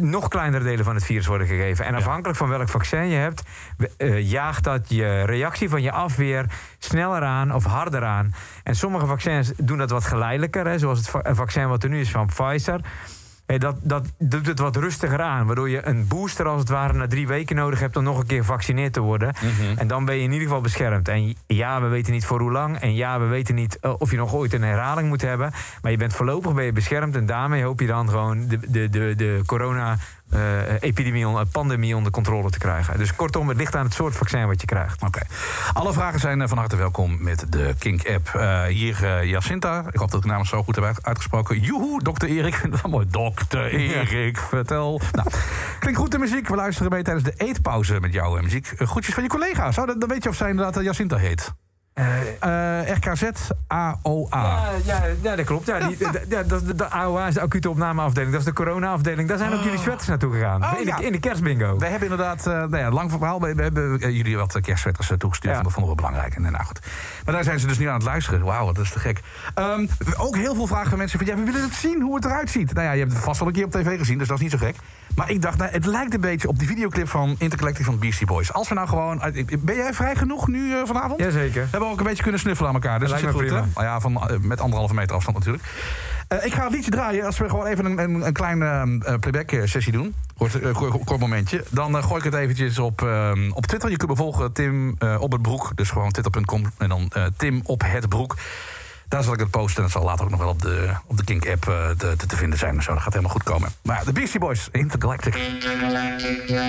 nog kleinere delen van het virus worden gegeven. En afhankelijk van welk vaccin je hebt, jaagt dat je reactie van je afweer sneller aan of harder aan. En sommige vaccins doen dat wat geleidelijker, hè, zoals het va- vaccin wat er nu is van Pfizer. Dat, dat doet het wat rustiger aan. Waardoor je een booster als het ware na drie weken nodig hebt om nog een keer gevaccineerd te worden. En dan ben je in ieder geval beschermd. En ja, we weten niet voor hoe lang. En ja, we weten niet eh, of je nog ooit een herhaling moet hebben. Maar je bent voorlopig ben je beschermd. En daarmee hoop je dan gewoon de, de, de, de corona-epidemie, pandemie onder controle te krijgen. Dus kortom, het ligt aan het soort vaccin wat je krijgt. Oké. Alle vragen zijn eh, van harte welkom met de Kink-app. Eh, hier eh, Jacinta, ik hoop dat ik de naam zo goed heb uit- uitgesproken. Joehoe, dokter Erik. Dat mooi. Dokter Erik, vertel. Nou, klinkt goed de muziek. We luisteren mee tijdens de eetpauze met jouw eh, muziek. Eh, groetjes van je collega's. Oh, dat, dan weet je of zij inderdaad eh, Jacinta heet. Eh, RKZ AOA. Ja, ja, ja, dat klopt. Ja, die, de- ja, dat, de, de AOA is de acute opnameafdeling. Dat is de corona-afdeling. Daar zijn ook jullie sweaters naartoe gegaan. Oh, in, de, in de kerstbingo. We hebben inderdaad, eh nou ja, lang verhaal. We, hebben eh, jullie wat eh, kerstsweaters eh, toegestuurd. Dat vonden we belangrijk. En, eh, nou goed. Maar daar zijn ze dus nu aan het luisteren. Wauw, dat is te gek. Ehm, ook heel veel vragen van mensen van... ja, we willen het zien hoe het eruit ziet. Nou ja, je hebt het vast wel een keer op tv gezien, dus dat is niet zo gek. Maar ik dacht, nou, het lijkt een beetje op die videoclip van Intercollective van Beastie Boys. Als we nou gewoon... Ben jij vrij genoeg nu eh, vanavond? Jazeker. We hebben ook een beetje kunnen snuffelen aan elkaar. Dus Dat lijkt zit me goed, hè? Nou ja, van, eh, met anderhalve meter afstand natuurlijk. Eh, ik ga het liedje draaien. Als we gewoon even een, een, een kleine eh, playback eh, sessie doen. Kort, kort, kort momentje. Dan gooi ik het eventjes op, op Twitter. Je kunt me volgen Tim op het broek. Dus gewoon twitter.com en dan Tim op het broek. Daar zal ik het posten. En dat zal later ook nog wel op de, op de Kink-app te, te, vinden zijn. Zo, dat gaat helemaal goed komen. Maar de Beastie Boys, Intergalactic. Intergalactic.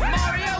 Mario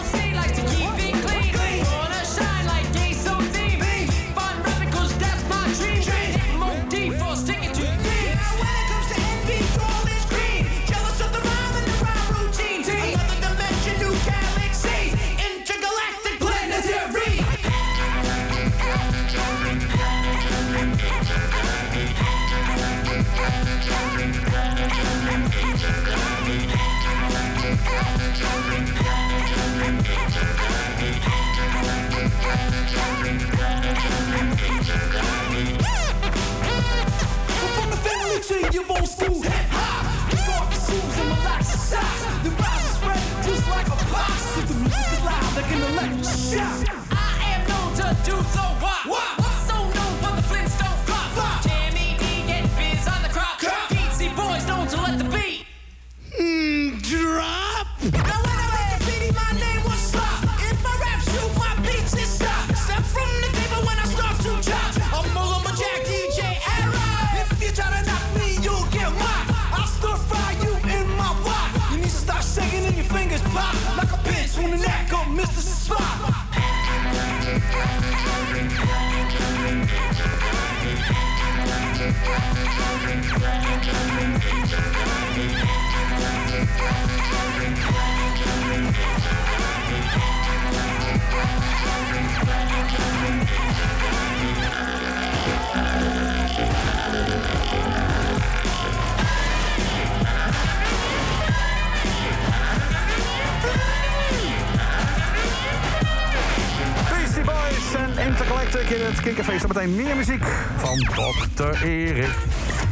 Electric in het Kinkcafé. Zometeen meer muziek van Dokter Erik.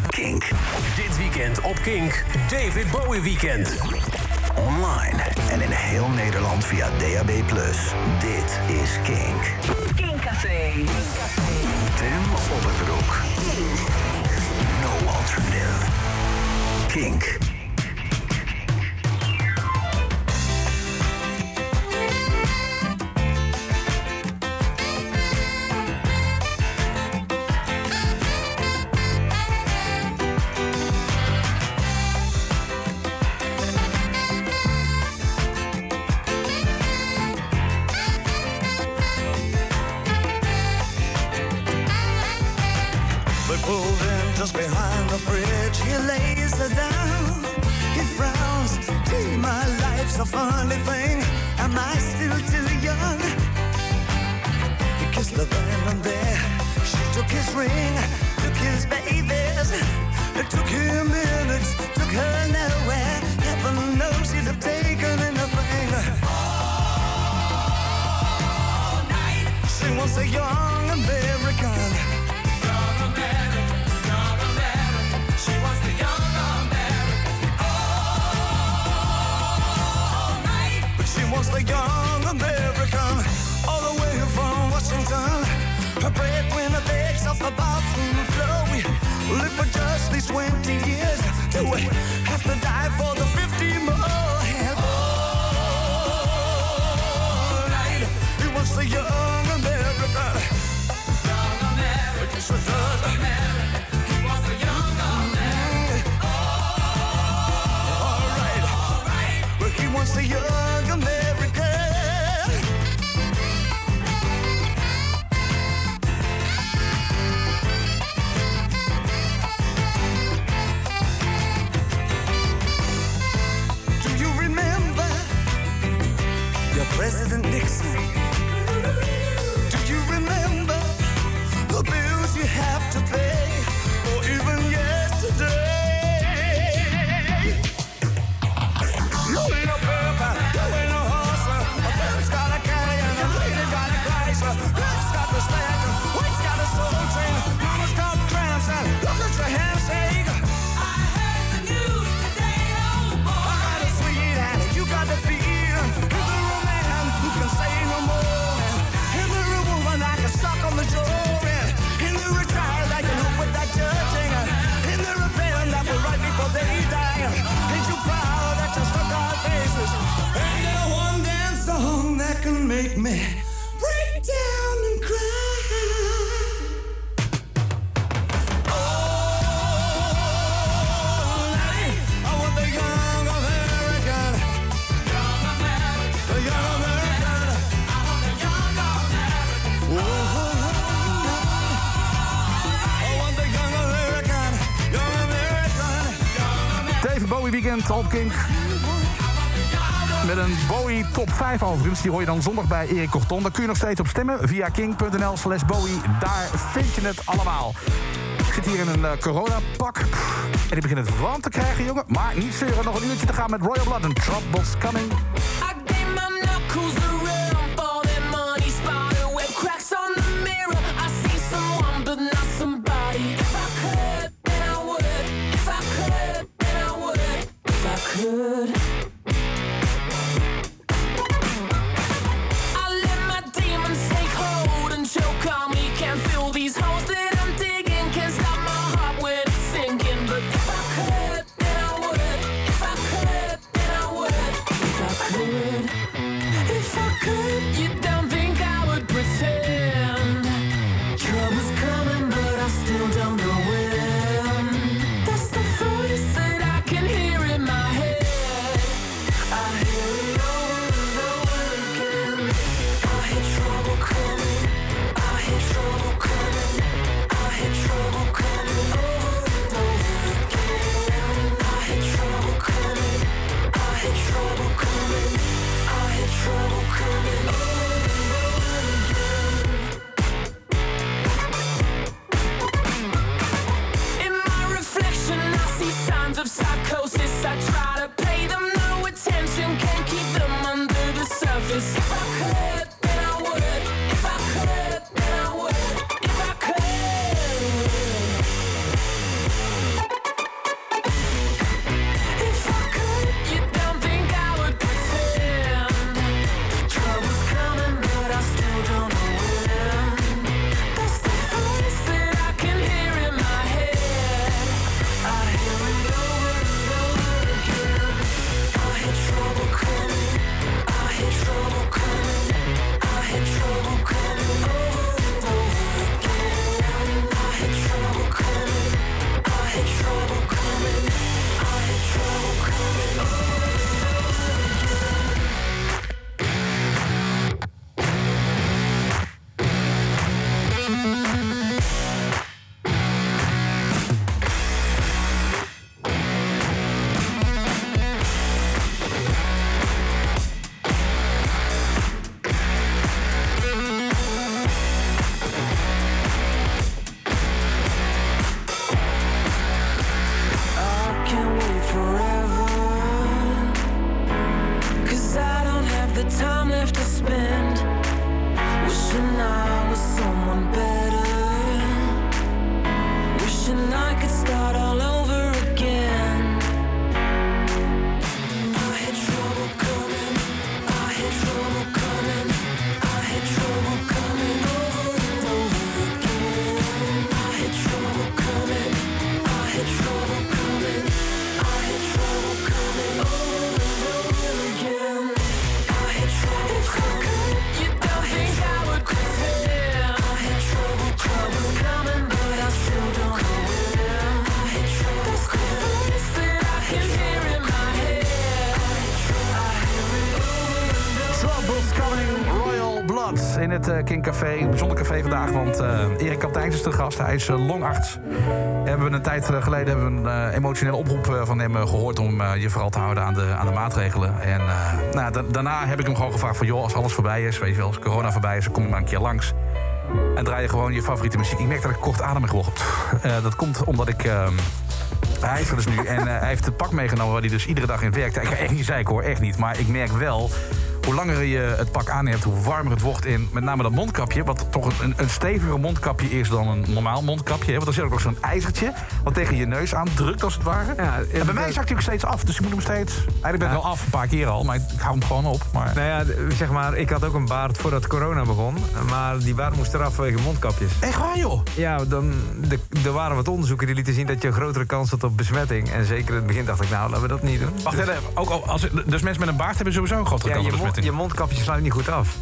Kink. Dit weekend op Kink. David Bowie Weekend. Online en in heel Nederland via DAB+. Dit is Kink. Kinkcafé. Tim op het broek. No alternative. Kink. 5. Die hoor je dan zondag bij Erik Corton. Daar kun je nog steeds op stemmen via king.nl slash Bowie. Daar vind je het allemaal. Ik zit hier in een eh, coronapak. En ik begin het warm te krijgen, jongen. Maar niet zeuren, nog een uurtje te gaan met Royal Blood en Trouble's Coming. Het eh, Café. Een bijzonder café vandaag, want eh, Erik Kapteins is de gast. Hij is eh, longarts. Hebben we een tijd geleden hebben we een emotionele oproep van hem eh, gehoord... om je vooral te houden aan de, aan de maatregelen. En nou, da- daarna heb ik hem gewoon gevraagd van... joh, als alles voorbij is, weet je wel, als corona voorbij is... dan kom je maar een keer langs. En draai je gewoon je favoriete muziek. Ik merk dat ik kortademig word. Eh, dat komt omdat ik... ehm, hij is er dus nu en hij heeft het pak meegenomen waar hij dus iedere dag in werkt. Ik ga echt niet zeiken hoor, echt niet. Maar ik merk wel, hoe langer je het pak aan hebt, hoe warmer het wordt. In met name dat mondkapje, wat toch een, een steviger mondkapje is dan een normaal mondkapje. hè. Want er zit ook nog zo'n ijzertje, wat tegen je neus aandrukt als het ware. en bij mij zakt hij ook steeds af, dus ik moet hem steeds... Eigenlijk ben ik wel af, een paar keer al, maar ik hou hem gewoon op. Maar... Nou ja, zeg maar, ik had ook een baard voordat corona begon. Maar die baard moest eraf vanwege mondkapjes. Echt waar, joh? Ja, dan, de, er waren wat onderzoeken die lieten zien dat je een grotere kans had op besmetting. En zeker in het begin dacht ik, nou, laten we dat niet doen. Wacht Dus- even, ook al als, dus mensen met een baard hebben sowieso een grotere Ja, kans op mond, je mondkapje sluit niet goed af.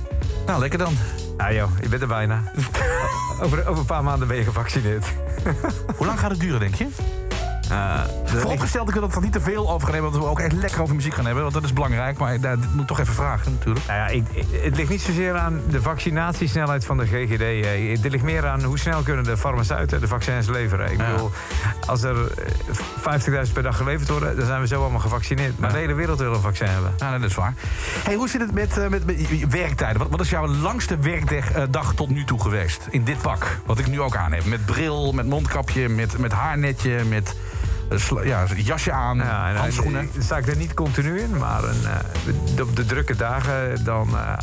Nou, lekker dan. Nou joh, je bent er bijna. over, over een paar maanden ben je gevaccineerd. Hoe lang gaat het duren, denk je? Vooropgesteld, ik wil het er niet te veel over gaan hebben... want we ook echt lekker over muziek gaan hebben. Want dat is belangrijk, maar daar dit moet ik toch even vragen natuurlijk. Nou ja, ik, het ligt niet zozeer aan de vaccinatiesnelheid van de GGD. eh. Het ligt meer aan hoe snel kunnen de farmaceuten de vaccins leveren. Ik bedoel, als er eh, 50.000 per dag geleverd worden... dan zijn we zo allemaal gevaccineerd. Maar de hele wereld wil een vaccin hebben. Ja, dat is waar. Hey, hoe zit het met, eh, met, werktijden? Wat, wat is jouw langste werkdag eh, dag tot nu toe geweest? In dit pak, wat ik nu ook aan heb. Met bril, met mondkapje, met, met haarnetje, met eh, ja, jasje aan, Ja, en, handschoenen. eh, sta ik er niet continu in, maar een, eh, op de drukke dagen dan eh, eh,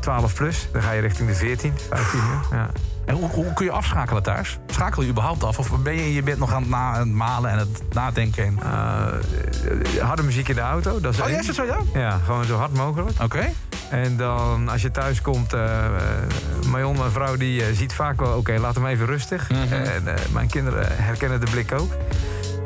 12 plus. Dan ga je richting de 14, 15 uur. Ja. En hoe, hoe kun je afschakelen thuis? Schakel je überhaupt af? Of ben je in je bed nog aan het, na, aan het malen en het nadenken? En... Harde muziek in de auto. Dat is Oh, ja, is dat zo, ja? Ja, gewoon zo hard mogelijk. Oké. En dan als je thuis komt, Marion, mijn vrouw, die ziet vaak wel... oké, laat hem even rustig. Mhm. En mijn kinderen herkennen de blik ook.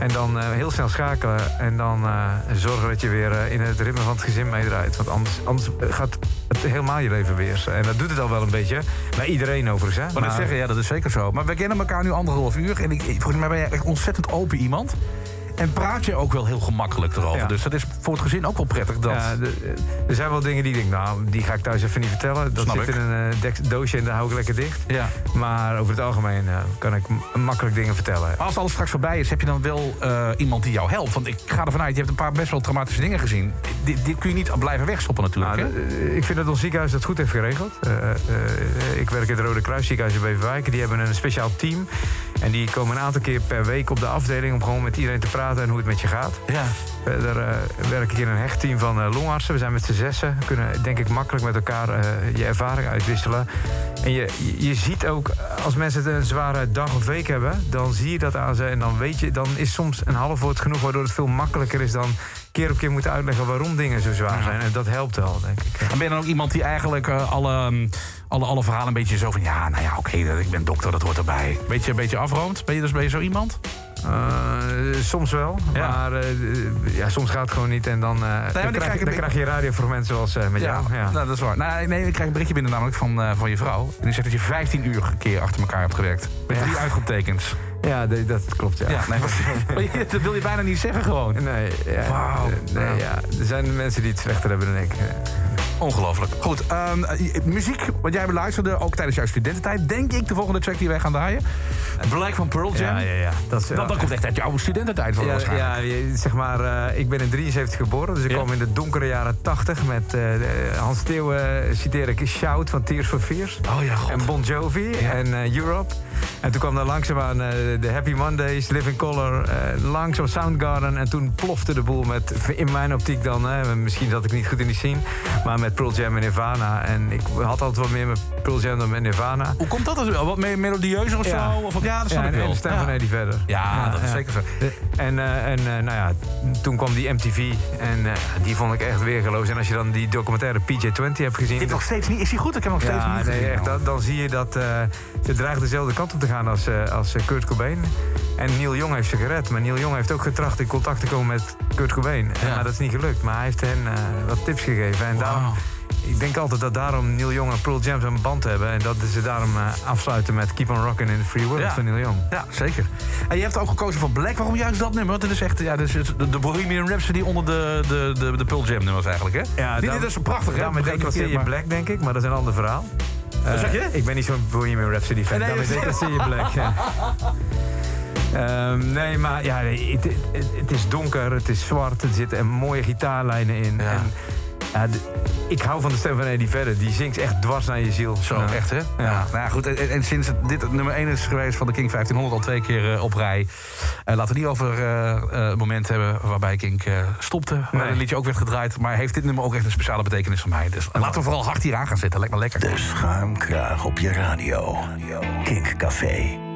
En dan eh, heel snel schakelen. En dan eh, zorgen dat je weer eh, in het ritme van het gezin meedraait. Want anders, anders gaat het helemaal je leven weer. En dat doet het al wel een beetje. Bij iedereen overigens, hè. Maar dat zeggen, ja, dat is zeker zo. Maar we kennen elkaar nu anderhalf uur. En ik, ik- volgens mij ben je echt ontzettend open iemand. En praat je ook wel heel gemakkelijk erover. Ja. Dus dat is voor het gezin ook wel prettig. Dat... Ja, er zijn wel dingen die ik denk, nou, die ga ik thuis even niet vertellen. Dat Snap zit ik. in een eh, doosje en daar hou ik lekker dicht. Ja. Maar over het algemeen eh, kan ik makkelijk dingen vertellen. Als alles straks voorbij is, heb je dan wel eh, iemand die jou helpt? Want ik ga ervan uit, je hebt een paar best wel traumatische dingen gezien. Dit, dit kun je niet blijven wegstoppen natuurlijk. Nou, hè? ik vind dat ons ziekenhuis dat goed heeft geregeld. Ik werk in het Rode Kruis ziekenhuis in Beverwijk. Die hebben een speciaal team. En die komen een aantal keer per week op de afdeling... om gewoon met iedereen te praten en hoe het met je gaat. Ja. Verder eh, werk ik in een hechtteam van eh, longartsen. We zijn met z'n zessen. We kunnen denk ik makkelijk met elkaar eh, je ervaring uitwisselen. En je, je- ziet ook, als mensen het een zware dag of week hebben... dan zie je dat aan ze en dan weet je... dan is soms een half woord genoeg... waardoor het veel makkelijker is dan keer op keer moeten uitleggen... waarom dingen zo zwaar zijn. En dat helpt wel, denk ik. En ben je dan ook iemand die eigenlijk eh, alle, mm, alle, alle verhalen een beetje zo van... ja, nou ja, oké, ik ben dokter, dat hoort erbij. Beetje, een beetje afroomt? Ben je, dus, ben je zo iemand? Eh, soms wel, Ja. maar eh, ja, soms gaat het gewoon niet. En dan, eh, dan, krijg, je- ik- dan krijg je radiofragmenten zoals met jou. Ja. Nou, dat is waar. Nou, nee, ik krijg een berichtje binnen namelijk van, van je vrouw. En die zegt dat je 15 uur een keer achter elkaar hebt gewerkt. Met drie uitroeptekens. Ja, dat klopt, ja. Ja, nee, maar- dat wil je bijna niet zeggen gewoon. Nee, ja, Wauw. eh, ja. Er zijn mensen die het slechter hebben dan ik. Eh, Ongelooflijk. Goed, ehm, eh, muziek, wat jij beluisterde, ook tijdens jouw studententijd. Denk ik de volgende track die wij gaan draaien. Black van Pearl Jam. Ja, ja, ja. Dat, is, Dat, dat komt echt uit jouw studententijd van ja, waarschijnlijk. ja, zeg maar, eh, ik ben in 73 geboren, dus ik Ja. kwam in de donkere jaren 80 met eh, Hans Steeuwen, eh, citeer ik, Shout van Tears for Fears. Oh ja, god. En Bon Jovi en eh, Europe. En toen kwam daar langzaamaan eh, de Happy Mondays, Living Color, eh, langzaam Soundgarden. En toen plofte de boel met, in mijn optiek dan, hè, misschien zat ik niet goed in die scene, maar met Pearl Jam en Nirvana. En ik had altijd wat meer met Pearl Jam dan met Nirvana. Hoe komt dat? wel? Wat me- melodieuzer of Ja. zo? Of, wat- ja, dat snap ja, ik en wel. de stem Ja. van Eddie verder. Ja, dat is zeker zo. En, eh, en nou ja, toen kwam die MTV en die vond ik echt weergeloos. En als je dan die documentaire PJ20 hebt gezien... Nog steeds niet. Is hij goed? Ik heb hem nog steeds niet nee, gezien. echt, dan zie je dat eh, ze dreigen dezelfde kant op te als, eh, als eh, Kurt Cobain. En Neil Young heeft ze gered. Maar Neil Young heeft ook getracht in contact te komen met Kurt Cobain. Ja. Maar dat is niet gelukt. Maar hij heeft hen eh, wat tips gegeven. En daarom ik denk altijd dat daarom Neil Young en Pearl Jam een band hebben. En dat ze daarom afsluiten met Keep on Rockin' in the Free World Ja. van Neil Young. Ja, zeker. En je hebt ook gekozen voor Black. Waarom juist dat nummer? Want dit is echt ja, is de, Bohemian Rhapsody onder de, de, de, de Pearl Jam nummers eigenlijk, hè? Ja, Die, dit is zo prachtig, hè? Daarmee Begrijp ik je Black, denk ik, maar dat is een ander verhaal. Wat Eh, zeg je? Ik ben niet zo'n Bohemian Rhapsody fan. Nee, daarmee dat- declasseer je Black. ja. Ehm, nee, maar ja, het, het is donker, het is zwart, er zitten mooie gitaarlijnen in. En, ja, de- ik hou van de stem van Eddie Vedder. Die zingt echt dwars naar je ziel. Zo, Ja. echt hè? Ja. Ja. Nou ja, goed. En, en sinds het, dit het nummer 1 is geweest van de King 1500 al twee keer eh, op rij. eh, laten we niet over eh, eh, het moment hebben waarbij King eh, stopte. Waar Nee. het liedje ook werd gedraaid. Maar heeft dit nummer ook echt een speciale betekenis voor mij. Dus laten we vooral hard hier aan gaan zitten. Lijkt me lekker. De schuimkraag op je radio. Kink Café.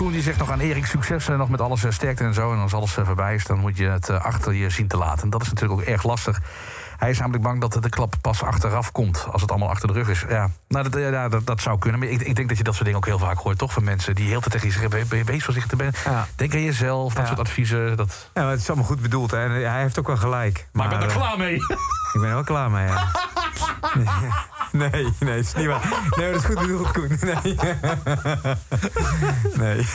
Koen die zegt nog aan Erik succes eh, nog met alles eh, sterkte en zo. En als alles eh, voorbij is, dan moet je het achter je zien te laten. En dat is natuurlijk ook erg lastig. Hij is namelijk bang dat de klap pas achteraf komt. Als het allemaal achter de rug is. Ja, nou, dat, ja, dat, dat zou kunnen. Maar ik, ik denk dat je dat soort dingen ook heel vaak hoort, toch? Van mensen die heel tijd tegen je zeggen: "We- we- wees voorzichtig. Ben, Denk aan jezelf, dat Ja. soort adviezen. Dat... Ja, het is allemaal goed bedoeld. Hè. En hij heeft ook wel gelijk. Maar ik ben er klaar mee. Ik ben er wel klaar mee, ja. Nee, nee, dat is niet waar. Nee, dat is goed bedoeld, Koen. Nee. Nee.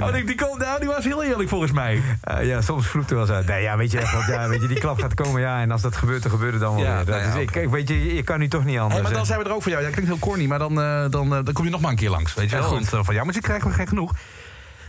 Oh, die, die, kon- nou, die was heel eerlijk volgens mij. Eh, ja, soms vloept er wel eens uit. Nee, ja, weet je, echt, want, ja, weet je, die klap gaat komen, ja. En als dat gebeurt, dan gebeurt het dan wel Ja, weer. Dat nou ja, is, kijk, weet je, je kan nu toch niet anders. Hey, maar dan zijn we er ook voor jou. Ja, klinkt heel corny, maar dan, eh, dan, eh, dan kom je nog maar een keer langs. Weet je wel? Want, van jou, maar je krijgen we geen genoeg.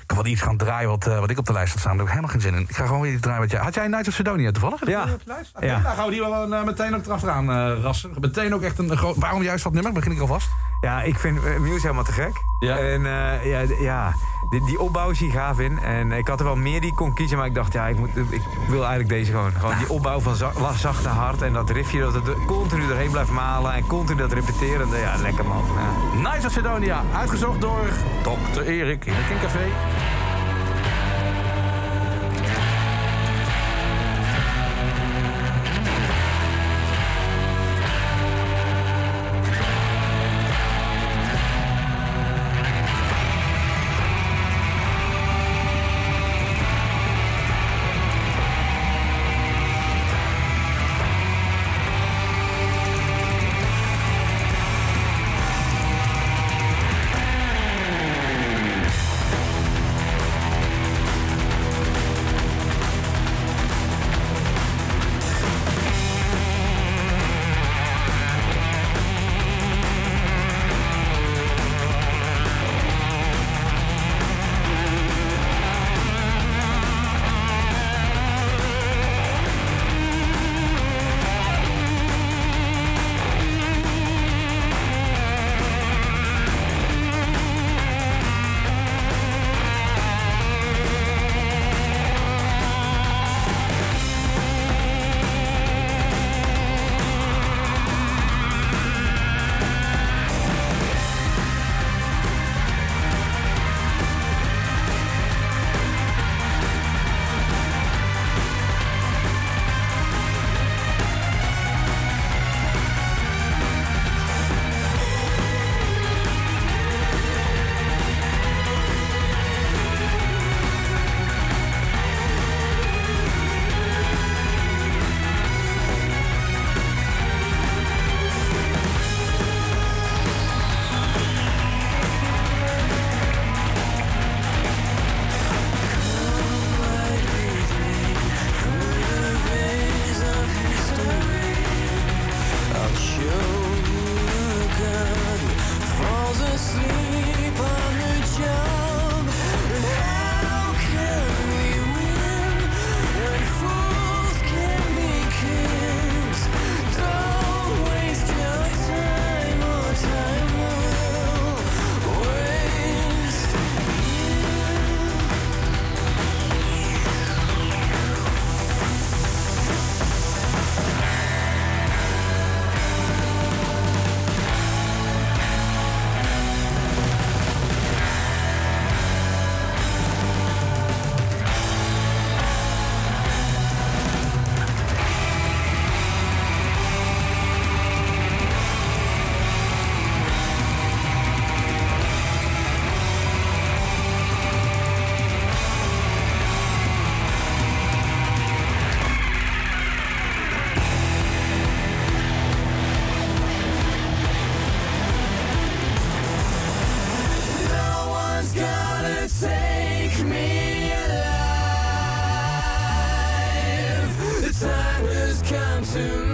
Ik kan wel iets gaan draaien wat, eh, wat ik op de lijst had staan. Daar heb ik helemaal geen zin in. Ik ga gewoon weer iets draaien wat jij... Had jij Nights of Sidonia toevallig? Ja. op de lijst? Oké, Ja. Nou gaan we die wel eh, meteen ook erachteraan eh rassen. Meteen ook echt een, een groot... Waarom juist dat nummer? Begin ik alvast. Ja, ik vind eh, Muse helemaal te gek. Ja. En eh, ja, ja die, die opbouw is hier gaaf in. En ik had er wel meer die ik kon kiezen, maar ik dacht, ja, ik, moet, ik wil eigenlijk deze gewoon. Gewoon die opbouw van za- la- zachte hart en dat riffje dat het er continu doorheen blijft malen en continu dat repeteren. Ja, lekker man. Ja. Nights of uitgezocht door Dr. Erik in het Kinkcafé. soon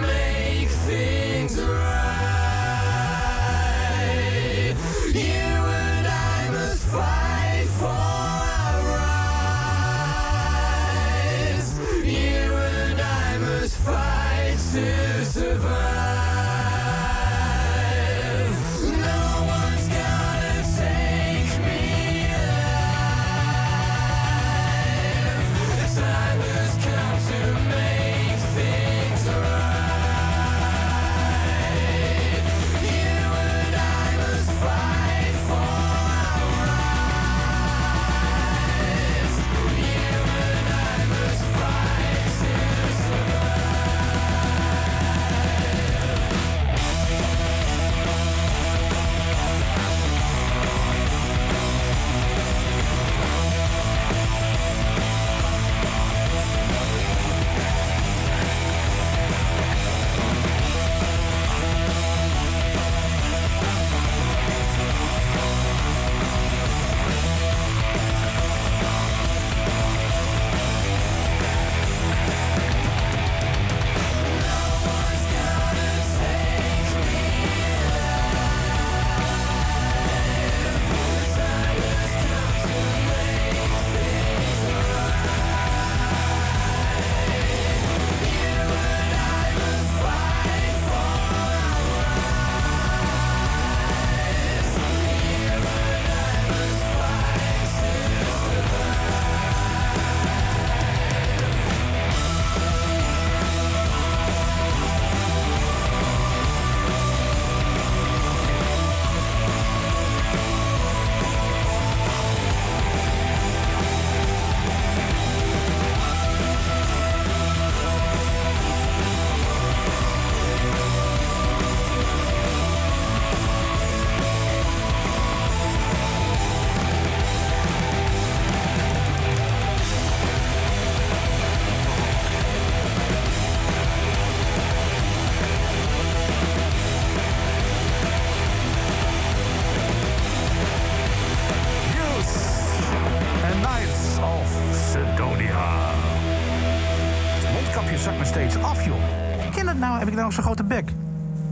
bek?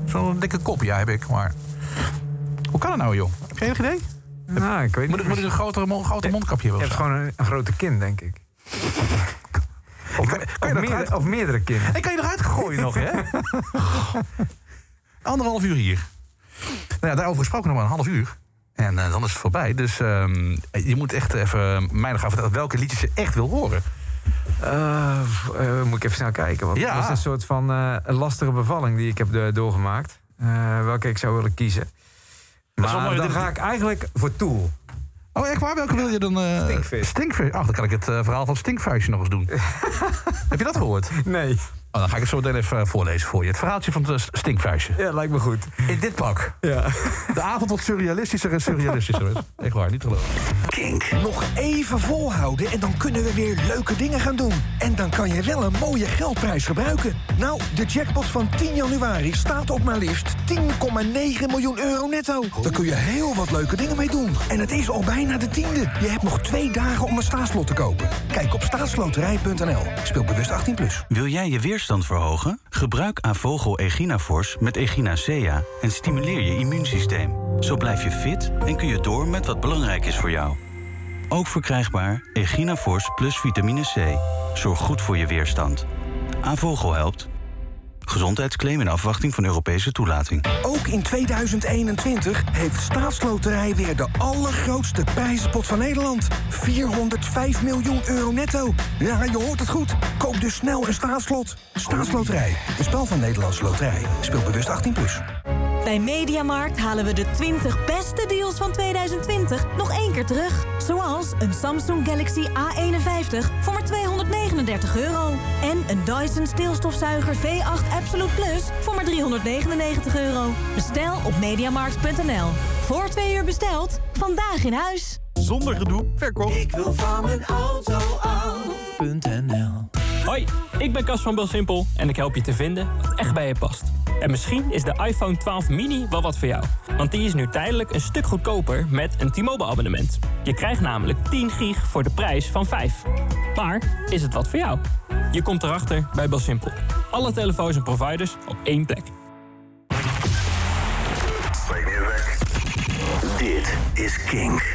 Zo'n dikke kop, ja, heb ik, maar... Hoe kan het nou, joh? Heb je enig idee? Nou, ik weet Moet, niet. ik- moet ik een grotere, mon- groter mondkapje Je hebben? hebt of zo? gewoon een, een grote kin, denk ik. Of, Kan- kan je of, dat meerdere, of meerdere kinnen. En kan je eruit gooien nog, hè? Anderhalf uur hier. Nou ja, daarover gesproken nog maar een half uur. En eh, dan is het voorbij. Dus ehm, je moet echt even mij nog gaan vertellen welke liedjes je echt wil horen. Eh, eh, moet ik even snel kijken. Want Ja. het was een soort van een lastige bevalling die ik heb do- doorgemaakt. Welke ik zou willen kiezen. Maar mooi, dan ga ik eigenlijk voor Tool. Oh, echt waar? Welke wil je dan? eh Stinkvis. Stinkvis. Ach, dan kan ik het verhaal van Stinkvuistje nog eens doen. Heb je dat gehoord? Nee. Oh, dan ga ik het zo meteen even voorlezen voor je. Het verhaaltje van het Stinkvuistje. Ja, lijkt me goed. In dit pak. Ja. De avond wordt surrealistischer en surrealistischer. Echt waar, niet te geloven. Nog even volhouden en dan kunnen we weer leuke dingen gaan doen. En dan kan je wel een mooie geldprijs gebruiken. Nou, de jackpot van 10 januari staat op maar liefst 10,9 miljoen euro netto. Daar kun je heel wat leuke dingen mee doen. En het is al bijna de tiende. Je hebt nog twee dagen om een staatslot te kopen. Kijk op staatsloterij.nl. Speel bewust 18+. Plus. Wil jij je weerstand verhogen? Gebruik Avogel Eginafors met Echinacea en stimuleer je immuunsysteem. Zo blijf je fit en kun je door met wat belangrijk is voor jou. Ook verkrijgbaar Eginafors plus vitamine C. Zorg goed voor je weerstand. Avogel helpt. Gezondheidsclaim in afwachting van Europese toelating. Ook in 2021 heeft Staatsloterij weer de allergrootste prijzenpot van Nederland. 405 miljoen euro netto. Ja, je hoort het goed. Koop dus snel een staatslot. Staatsloterij. Een spel van Nederlandse Loterij. Speel bewust 18+. Plus. Bij Mediamarkt halen we de 20 beste deals van 2020 nog één keer terug. Zoals een Samsung Galaxy A51 voor maar 239 euro. En een Dyson steelstofzuiger V8 Absolute Plus voor maar 399 euro. Bestel op mediamarkt.nl. Voor twee uur besteld, vandaag in huis. Zonder gedoe, verkocht. Ik wil van mijn auto af.nl Hoi, ik ben Cas van Belsimpel en ik help je te vinden wat echt bij je past. En misschien is de iPhone 12 mini wel wat voor jou. Want die is nu tijdelijk een stuk goedkoper met een T-Mobile abonnement. Je krijgt namelijk 10 gig voor de prijs van 5. Maar is het wat voor jou? Je komt erachter bij Belsimpel. Alle telefoons en providers op één plek. Dit is Kink.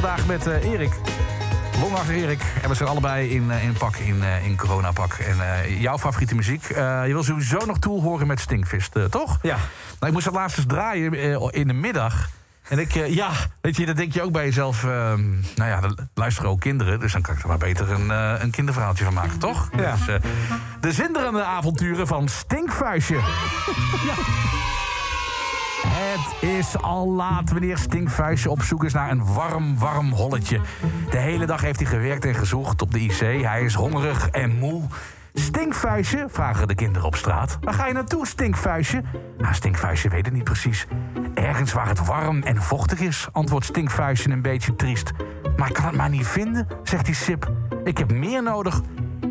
Vandaag met eh, Erik. Longachter Erik. En we zijn allebei in, eh, in pak, in, eh, in coronapak. En jouw favoriete muziek. je wil sowieso nog Tool horen met Stinkfist, eh, toch? Ja. Nou, ik moest dat laatst eens draaien in de middag. En ik, ja, weet je, dan denk je ook bij jezelf... ehm, nou ja, er luisteren ook kinderen. Dus dan kan ik er maar beter een, een kinderverhaaltje van maken, toch? Ja. Dus, de zinderende avonturen van Stinkvuistje. ja. Het is al laat wanneer Stinkvuistje op zoek is naar een warm, warm holletje. De hele dag heeft hij gewerkt en gezocht op de IC. Hij is hongerig en moe. Stinkvuistje, vragen de kinderen op straat. Waar ga je naartoe, Stinkvuistje? Nou, Stinkvuistje weet het niet precies. Ergens waar het warm en vochtig is, antwoordt Stinkvuistje een beetje triest. Maar ik kan het maar niet vinden, zegt hij sip. Ik heb meer nodig.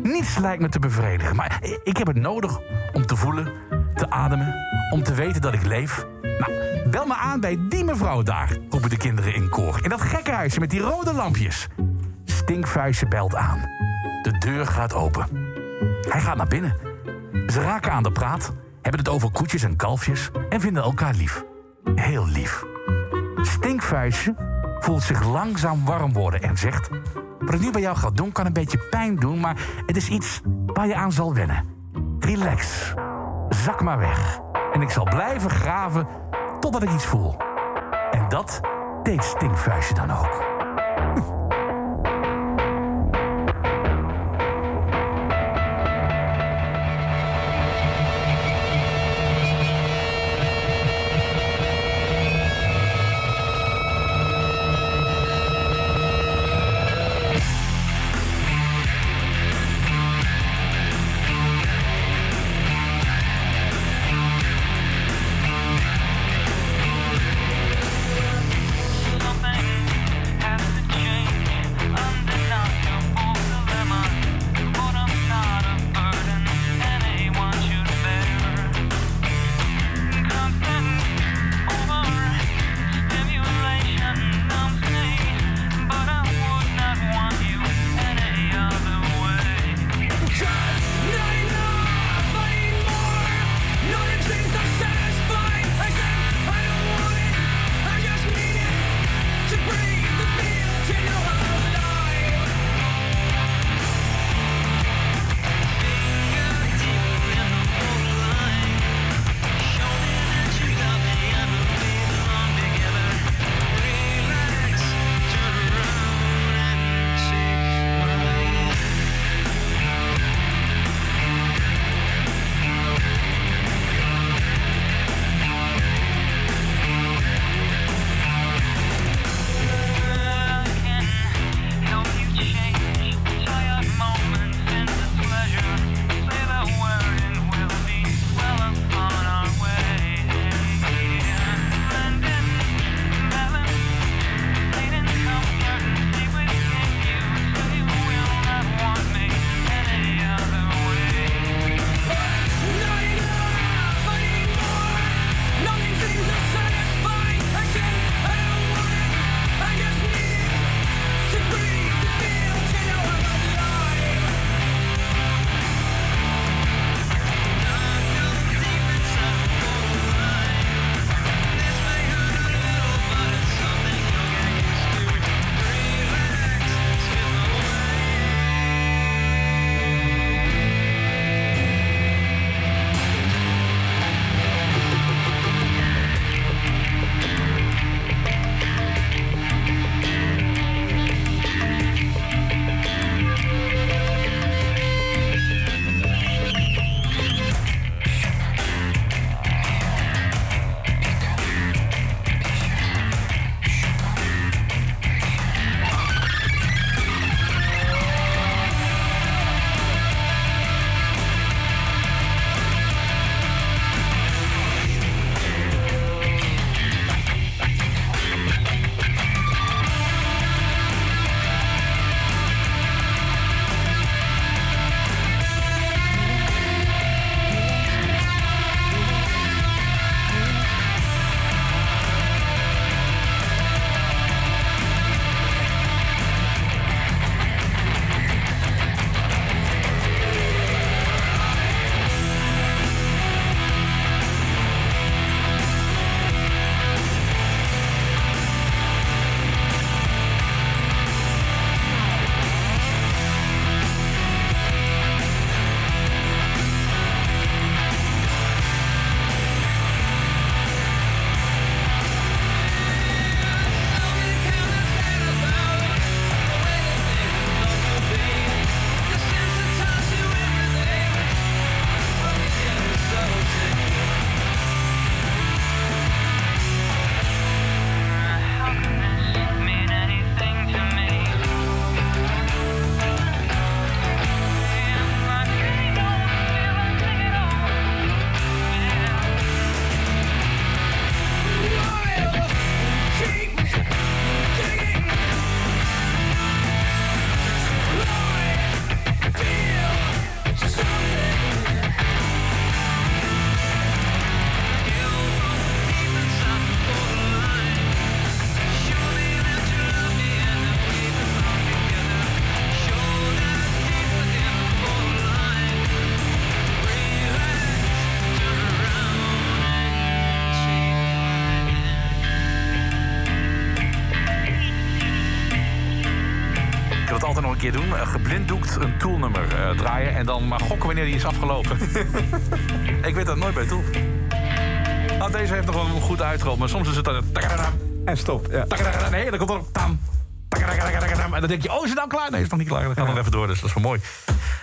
Niets lijkt me te bevredigen, maar ik heb het nodig om te voelen, te ademen, om te weten dat ik leef. Nou, bel me aan bij die mevrouw daar, roepen de kinderen in koor. In dat gekke huisje met die rode lampjes. Stinkvuistje belt aan. De deur gaat open. Hij gaat naar binnen. Ze raken aan de praat, hebben het over koetjes en kalfjes en vinden elkaar lief. Heel lief. Stinkvuistje voelt zich langzaam warm worden en zegt... Wat ik nu bij jou ga doen kan een beetje pijn doen, maar het is iets waar je aan zal wennen. Relax. Zak maar weg. En ik zal blijven graven totdat ik iets voel. En dat deed Stinkvuistje dan ook. En dan maar gokken wanneer die is afgelopen. ik weet dat nooit bij Tool. Nou, deze heeft nog wel een goed uitrol, maar soms is het dan... En stop. Ja. Nee, dan komt er tam. En dan denk je, oh, is het nou klaar? Nee, is nog niet klaar. Dan gaan we even door, dus dat is wel mooi.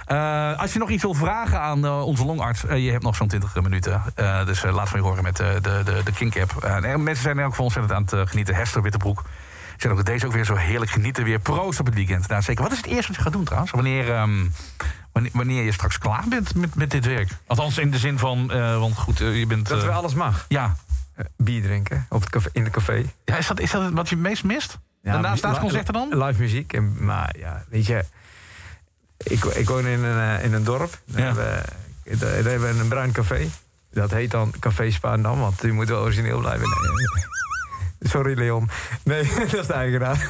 Eh, als je nog iets wil vragen aan eh, onze longarts... eh, je hebt nog zo'n 20 minuten. Dus laat van je horen met de, de, de Kink-app. En mensen zijn er ook van ontzettend aan het genieten. Hester Wittebroek. Zijn ook deze ook weer zo heerlijk genieten. Weer proost op het weekend. Nou, zeker. Wat is het eerste wat je gaat doen trouwens? Wanneer, ehm, wanneer, wanneer je straks klaar bent met, met dit werk? Althans in de zin van... eh, want goed, eh, je bent... Dat eh, we alles mag. Ja. bier drinken op het café, in het café. Ja, is dat, is dat wat je het meest mist? Daarna staatsconcerten dan? Live muziek. En, maar ja, weet je... Ik, ik woon in een, eh, in een dorp. Daar, hebben, we- daar, daar hebben we een bruin café. Dat heet dan Café Spaandam, want u moet wel origineel blijven. Sorry, Leon. Nee, dat is de eigenaar.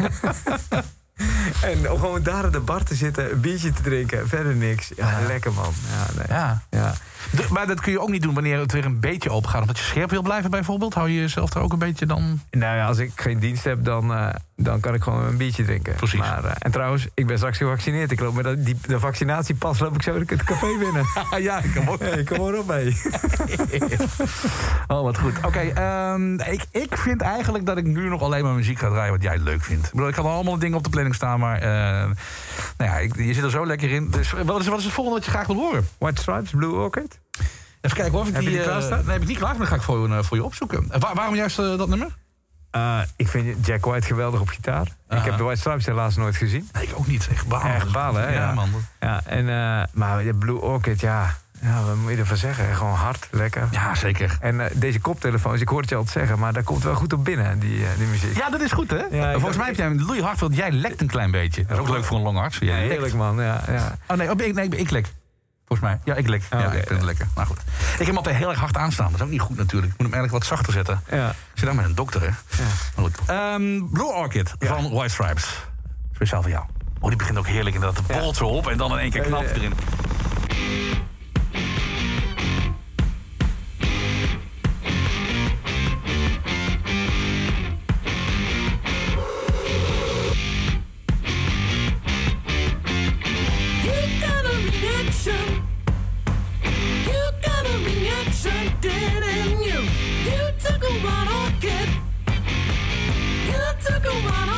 en om gewoon daar aan de bar te zitten, een biertje te drinken, verder niks. Ja, lekker man. Ja, nee. Ja. ja. De- maar dat kun je ook niet doen wanneer het weer een beetje open gaat. Omdat je scherp wil blijven bijvoorbeeld. Hou je jezelf er ook een beetje dan... Nou ja, als ik geen dienst heb, dan, eh, dan kan ik gewoon een biertje drinken. Precies. Maar, eh, en trouwens, ik ben straks gevaccineerd. Ik loop met dat- die, de vaccinatiepas loop ik zo het café binnen. ja, ik kom ook. Hey, kom maar op mee. Oh, wat goed. Oké, ehm, ik, ik vind eigenlijk dat ik nu nog alleen maar muziek ga draaien wat jij leuk vindt. Ik bedoel, ik had al allemaal dingen op de planning staan, maar... eh, nou ja, ik- je zit er zo lekker in. Dus wat is, wat is het volgende wat je graag wil horen? White Stripes, Blue Orchid? Even kijken hoor. Of ik Heb je die eh, klaarstaan? Nee, heb ik niet klaar. Dan ga ik voor, je, eh, voor je opzoeken. En waar- waarom juist eh, dat nummer? Eh, ik vind Jack White geweldig op gitaar. Ik heb de White Stripes helaas nooit gezien. Nee, ik ook niet. Echt balen. Echt balen, hè? Ja, man. Ja, en, eh, maar de Blue Orchid, ja... Ja, wat moet je ervan zeggen? Gewoon hard, lekker. Ja, zeker. En eh, deze koptelefoons, ik hoor het je altijd zeggen... maar daar komt wel goed op binnen, die, eh, die muziek. Ja, dat is goed, hè? Ja, Volgens mij heb jij een loeihard, want jij lekt een klein beetje. Dat is ook leuk voor een longarts. Ja, heerlijk, man. Ja, ja. Oh nee, oh, ik, nee, ik lek. Volgens mij. Ja, ik lek. Oh, ja, ik vind het lekker. Maar goed. Ik heb hem altijd heel erg hard aanstaan. Dat is ook niet goed natuurlijk. Ik moet hem eigenlijk wat zachter zetten. Ja. Ik zit daar met een dokter, hè? Maar goed. Ehm, Blue Orchid van White Stripes. Speciaal voor jou. Oh, die begint ook heerlijk. Inderdaad, de bolt zo op en dan in één keer knap erin. You got a reaction, didn't you? You took a one orchid. You took a one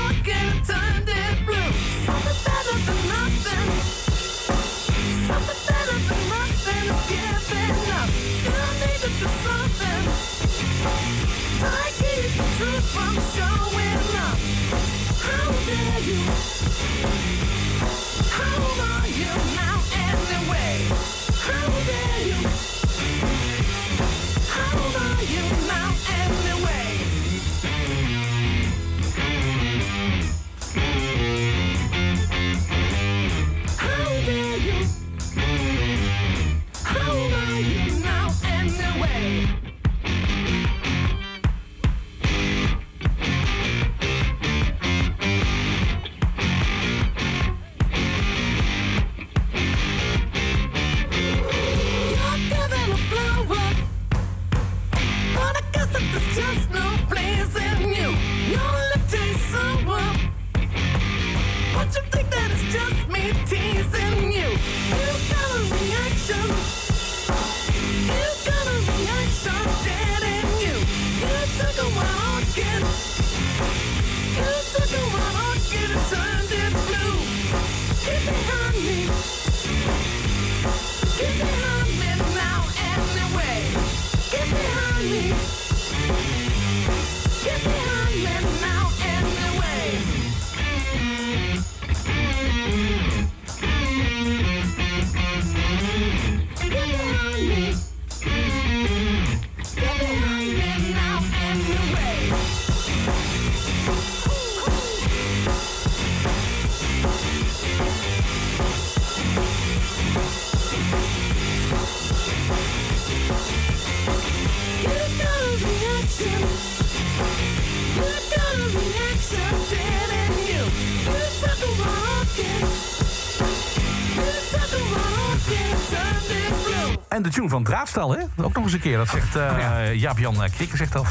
de tune van Draadstal, hè? Ook nog eens een keer. Dat zegt eh, Jaap-Jan eh, Krikker, zegt al.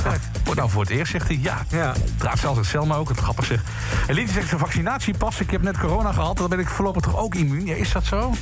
Wordt nou voor het eerst, zegt hij. Ja, Ja. Draadstal zegt Selma ook, het grappig zegt. En zegt zijn vaccinatiepas. Ik heb net corona gehad, dan ben ik voorlopig toch ook immuun. Ja, is dat zo?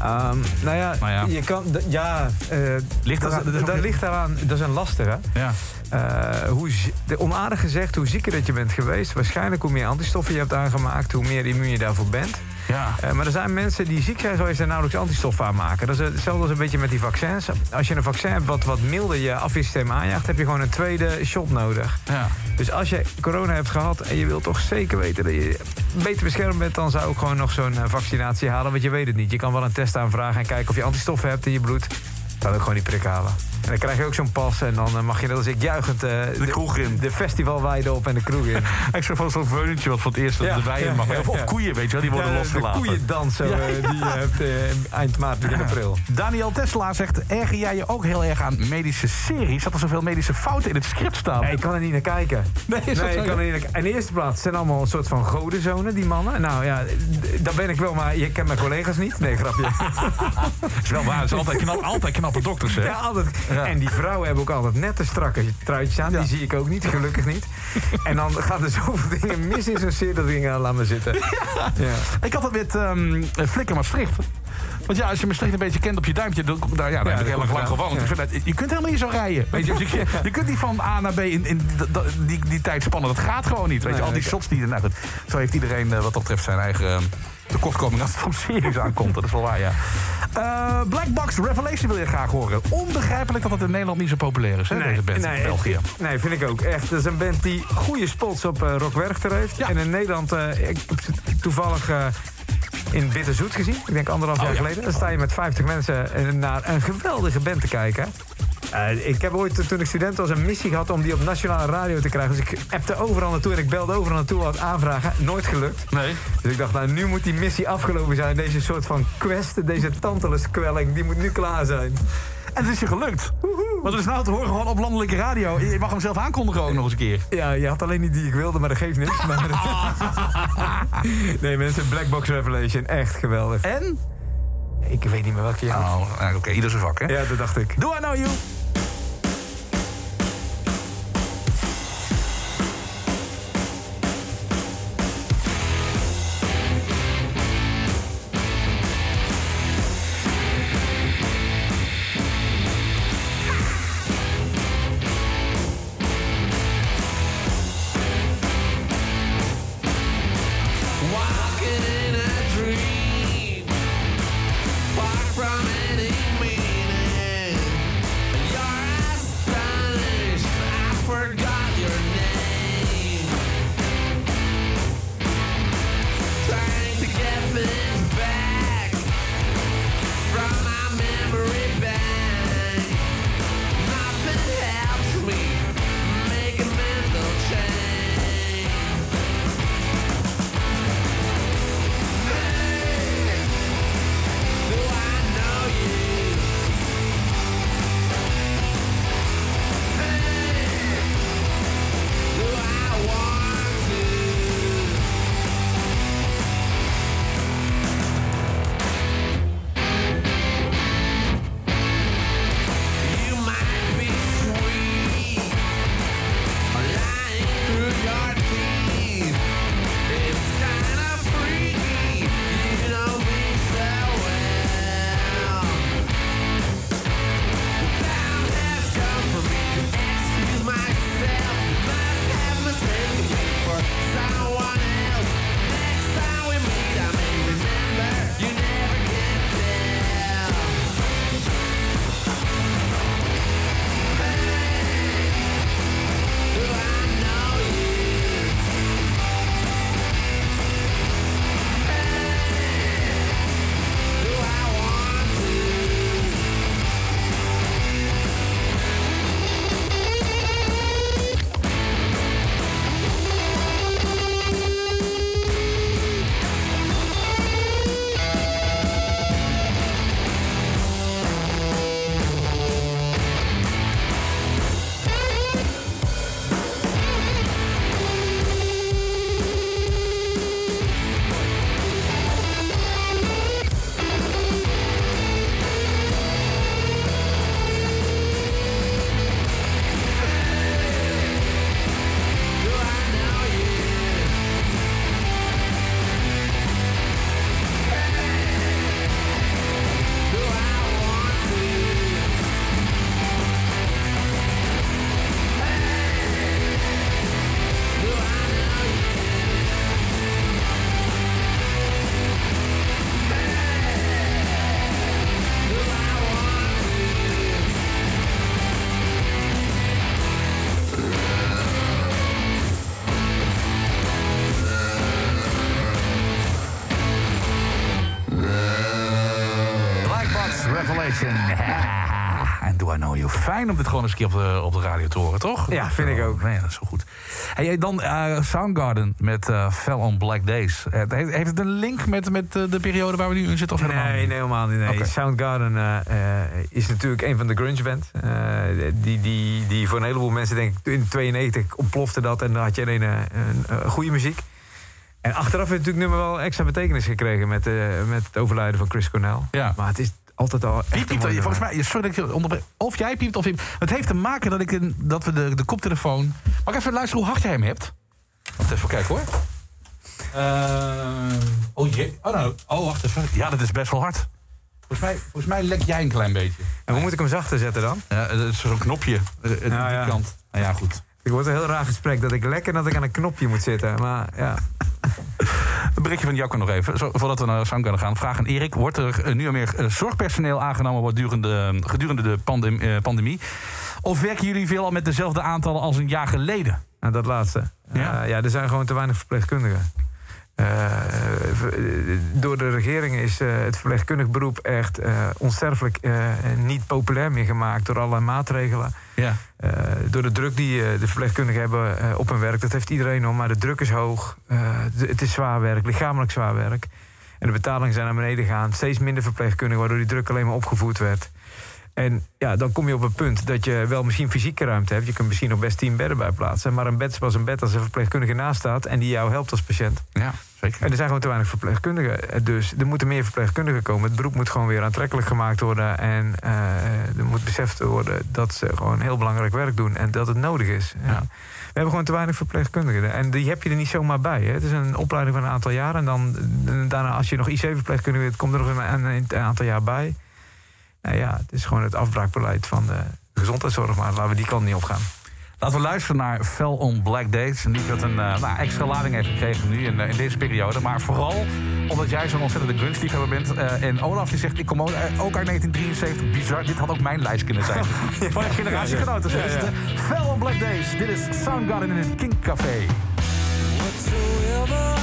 Ehm, nou ja, je kan... Ja, eh, Ligt dat- ligt daaraan... Dat is een lastige. Ja. Eh, hoe, onaardig gezegd, hoe zieker dat je bent geweest... waarschijnlijk hoe meer antistoffen je hebt aangemaakt... hoe meer immuun je daarvoor bent. Ja. Eh, maar er zijn mensen die ziek zijn geweest en nauwelijks antistoffen aanmaken. Dat is hetzelfde als een beetje met die vaccins. Als je een vaccin hebt wat wat milder je afweersysteem aanjaagt... heb je gewoon een tweede shot nodig. Ja. Dus als je corona hebt gehad en je wilt toch zeker weten dat je beter beschermd bent... dan zou ik gewoon nog zo'n eh, vaccinatie halen, want je weet het niet. Je kan wel een test aanvragen en kijken of je antistoffen hebt in je bloed. Dan ook gewoon die prik halen. En dan krijg je ook zo'n pas en dan eh, mag je net als ik juichend... eh, de, kroeg in. De festivalweide op en de kroeg in. Ik zou van zo'n veulentje wat voor het eerst Ja, de ja, mag. ja, Of, koeien, weet je wel, die worden losgelaten. De koeiendans zo, eh, die je hebt eh, eind maart, begin april. Daniel Tesla zegt, erger jij je ook heel erg aan medische series? Dat er zoveel medische fouten in het script staan. Nee, ik kan er niet naar kijken. Nee, dat ik kan er niet naar kijken. In de eerste plaats zijn allemaal een soort van godenzonen, die mannen. Nou ja, dat ben ik wel, maar je kent mijn collega's niet. Nee, grapje. is wel waar, het is altijd, knap, altijd knappe dokters, hè? Ja, altijd. En die vrouwen hebben ook altijd net te strakke truitjes aan. Die zie ik ook niet, gelukkig niet. En dan gaan er zoveel dingen mis in zo'n serie dat ik denk, laat me zitten. Ja. Ik had het met ehm Flikker Maastricht. Want ja, als je Maastricht een beetje kent op je duimpje, dan, daar, ja, daar heb ik dat heel lang gewoond. Dat- je kunt helemaal niet zo rijden. Weet je, je, je kunt niet van A naar B in, in d- d- die, die tijdspannen. Dat gaat gewoon niet. Weet je, al die shots die er... Nou goed, zo heeft iedereen eh, wat dat betreft zijn eigen eh, tekortkoming als het om series aankomt. Dat is wel waar, ja. Eh, Black Box Revelation wil je graag horen. Onbegrijpelijk dat het in Nederland niet zo populair is, hè, deze band in België. ik- nee, vind ik ook. Echt, dat is een band die goede spots op eh Rock Werchter heeft. En in Nederland, eh, ik heb toevallig eh, in Bitterzoet gezien. Ik denk anderhalf Oh, jaar ja. geleden. Dan sta je met 50 mensen naar een geweldige band te kijken. Eh, ik heb ooit, toen ik student was, een missie gehad om die op nationale radio te krijgen. Dus ik appte overal naartoe en ik belde overal naartoe wat aanvragen. Nooit gelukt. Nee. Dus ik dacht, nou, nu moet die missie afgelopen zijn. Deze soort van quest, deze tantalus-kwelling, die moet nu klaar zijn. En het is je gelukt. Want het is nou te horen gewoon op landelijke radio. Je mag hem zelf aankondigen ook nog eens een keer. Ja, je had alleen niet die ik wilde, maar dat geeft niks. Maar nee, mensen, Black Box Revelation, echt geweldig. En? Ik weet niet meer welke had. Oh, nou, oké, ieder zijn vak, hè? Ja, dat dacht ik. Do I know you? En... En Do I Know You. Fijn om dit gewoon eens een keer op de, op de radio te horen, toch? Ja, vind ik ook. Nee, dat is zo goed. Hey, dan eh, Soundgarden met eh, Fell on Black Days. Heeft, heeft het een link met, met eh, de periode waar we nu in zitten? Of helemaal Nee, niet? nee, helemaal niet. Nee. Soundgarden is natuurlijk een van de grunge band. Eh, die, die, die voor een heleboel mensen, denk ik, in 92 ontplofte dat. En dan had je alleen een, goede muziek. En achteraf heeft het natuurlijk nummer wel extra betekenis gekregen... met, met het overlijden van Chris Cornell. Ja. Maar het is altijd al echt Wie piept er? Volgens mij, sorry dat ik je onderbreek. Of jij piept of ik. Het heeft te maken dat, ik een, dat we de, de koptelefoon. Mag ik even luisteren hoe hard jij hem hebt? Wacht even kijken hoor. Eh, oh jee. Oh, nou. oh, wacht even. Ja, dat is best wel hard. Volgens mij, volgens mij lek jij een klein beetje. En hoe moet ik hem zachter zetten dan? Ja, het is zo'n knopje. eh, eh, Nou die ja. kant. Nou ja, goed. Ik word een heel raar gesprek dat ik lekker dat ik aan een knopje moet zitten. Maar ja. Een berichtje van Jacco nog even. Zo, voordat we naar Soundgarden gaan. Vraag aan Erik. Wordt er eh, nu al meer eh, zorgpersoneel aangenomen wordt durende, gedurende de pandem- eh, pandemie? Of werken jullie veel al met dezelfde aantallen als een jaar geleden? Nou, dat laatste. Ja? Ja. ja, er zijn gewoon te weinig verpleegkundigen. Eh, door de regering is eh, het verpleegkundig beroep echt eh, onsterfelijk niet populair meer gemaakt door allerlei maatregelen. Ja. Door de druk die de verpleegkundigen hebben op hun werk. Dat heeft iedereen om, maar de druk is hoog. Het is zwaar werk, lichamelijk zwaar werk. En de betalingen zijn naar beneden gegaan. Steeds minder verpleegkundigen, waardoor die druk alleen maar opgevoerd werd. En ja, dan kom je op een punt dat je wel misschien fysieke ruimte hebt. Je kunt misschien nog best tien bedden bij plaatsen. Maar een bed is pas een bed als er een verpleegkundige naast staat... en die jou helpt als patiënt. Ja, zeker. En er zijn gewoon te weinig verpleegkundigen. Dus er moeten meer verpleegkundigen komen. Het beroep moet gewoon weer aantrekkelijk gemaakt worden. En eh, er moet beseft worden dat ze gewoon heel belangrijk werk doen. En dat het nodig is. En We hebben gewoon te weinig verpleegkundigen. En die heb je er niet zomaar bij. Hè. Het is een opleiding van een aantal jaar. En dan daarna, als je nog IC-verpleegkundige bent... komt er nog een, een, een aantal jaar bij. Nou ja, het is gewoon het afbraakbeleid van de gezondheidszorg. Maar laten we die kant niet op gaan. Laten we luisteren naar Fell on Black Days. Een lied dat een eh, nou, extra lading heeft gekregen nu in, eh, in deze periode. Maar vooral omdat jij zo'n ontzettende grunge-liefhebber bent. Eh, en Olaf die zegt, ik kom ook uit 1973. Bizar, dit had ook mijn lijst kunnen zijn. Van je generatiegenoten. Ja, ja. Ja, Fell on Black Days. Dit is Soundgarden in het Kink Café. Whatsoever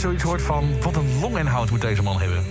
zoiets hoort van... wat een longinhoud moet deze man hebben.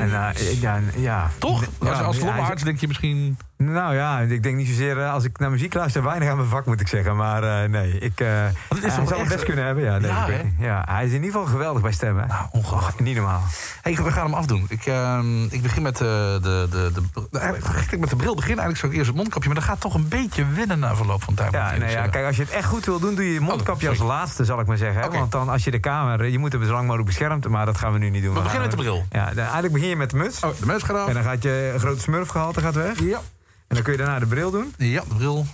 En, eh, ja, ja. Toch? Als, als longarts denk je misschien... Nou ja, ik denk niet zozeer eh, als ik naar muziek luister, weinig aan mijn vak moet ik zeggen. Maar eh, nee, ik, uh, is hij zou het best kunnen hebben. Ja, nee, Ja, ik ja, hij is in ieder geval geweldig bij stemmen. Nou, ongelooflijk. Niet normaal. Hey, we gaan hem afdoen. Ik, ehm, ik begin met de, de, de, eigenlijk met de bril beginnen. Eigenlijk zou ik eerst het mondkapje. Maar dat gaat toch een beetje winnen na verloop van tijd. Ja, nee, ja, kijk, als je het echt goed wil doen, doe je je mondkapje als laatste, zal ik maar zeggen. Want dan als je de kamer, je moet hem zo lang mogelijk beschermd, maar dat gaan we nu niet doen. We beginnen met de bril. Ja, eigenlijk begin je met de muts. Oh, de muts gaat af. En dan gaat je grote smurfgehalte gaat weg. Ja. En dan kun je daarna de bril doen. Ja, de bril.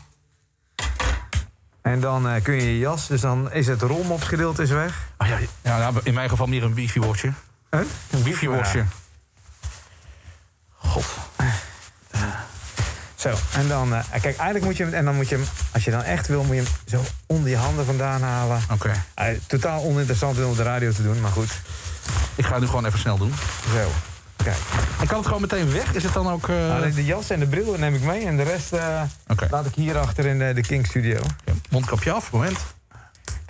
En dan eh, kun je je jas, dus dan is het rolmopsgedeelte is weg. Ah, ja, ja, nou, in mijn geval meer een wifi-watje. Huh? Een wifi-watje. God. Zo, en dan, eh, kijk, eigenlijk moet je hem, en dan moet je hem, als je dan echt wil, moet je hem zo onder je handen vandaan halen. Oké. Totaal oninteressant om op de radio te doen, maar goed. Ik ga het nu gewoon even snel doen. Zo, kijk. En kan het gewoon meteen weg? Is het dan ook... Alleen de jas en de bril neem ik mee en de rest eh, laat ik hier achter in de, de King Studio. mondkapje af, moment.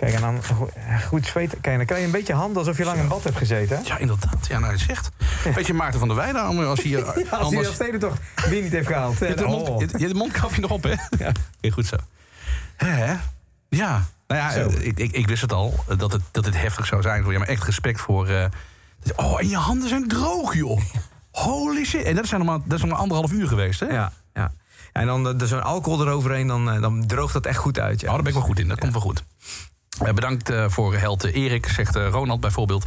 Kijk, en dan eh, goed zweten. Kijk, dan krijg je een beetje handen alsof je lang in bad hebt gezeten. hè? Ja, inderdaad. Ja, nou, je zegt. Beetje Maarten van der Weijden als hij... Ja, als hij anders- de Stedentocht weer niet heeft gehaald. Je hebt de, mond, Oh. je, je hebt de mondkapje nog op, hè? Ja. Goed zo. Hè? Ja. Nou ja, eh, ik, ik, ik wist het al, eh, dat het, dat het heftig zou zijn voor je. Maar echt respect voor... eh, oh, en je handen zijn droog, joh. Holy shit. En dat is nog maar, dat is nog maar anderhalf uur geweest, hè? Ja, ja. En dan eh, zo'n alcohol eroverheen, dan, eh, dan droogt dat echt goed uit. Ja. Oh, daar ben ik wel goed in. Dat komt wel goed. Eh, bedankt eh, voor held eh, Erik, zegt eh, Ronald bijvoorbeeld.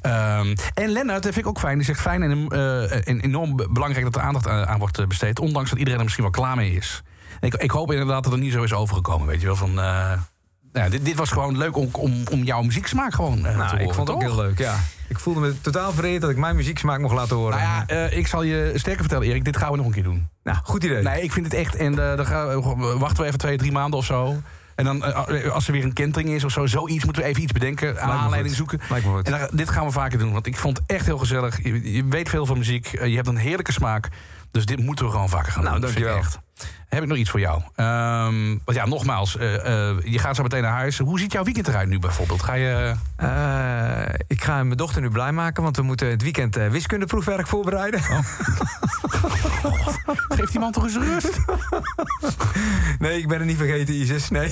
Ehm, en Lennart, dat vind ik ook fijn. Die zegt fijn en, en enorm be- belangrijk dat er aandacht aan, aan wordt besteed. Ondanks dat iedereen er misschien wel klaar mee is. Ik, ik hoop inderdaad dat het niet zo is overgekomen. Weet je wel, van... nou dit, dit was gewoon leuk om, om, om jouw muzieksmaak gewoon te Nou, horen. ik vond het ook toch? heel leuk, ja. Ik voelde me totaal vereerd dat ik mijn muzieksmaak mocht laten horen. Nou ja, ik zal je sterker vertellen, Erik. Dit gaan we nog een keer doen. Nou, goed idee. Nee, ik vind het echt. En dan gaan wachten we even twee, drie maanden of zo. En dan, eh, als er weer een kentering is of zo, zoiets, moeten we even iets bedenken. Aan aanleiding zoeken. En dit gaan we vaker doen, want ik vond het echt heel gezellig. Je, je weet veel van muziek, eh, je hebt een heerlijke smaak. Dus dit moeten we gewoon vaker gaan Nou, doen. Dankjewel. Echt. Heb ik nog iets voor jou? Ehm, want ja, nogmaals, eh, eh, je gaat zo meteen naar huis. Hoe ziet jouw weekend eruit nu bijvoorbeeld? Ga je... Eh, ik ga mijn dochter nu blij maken, want we moeten het weekend wiskundeproefwerk voorbereiden. Oh. Geef die man toch eens rust? nee, ik ben het niet vergeten, Isis. Nee.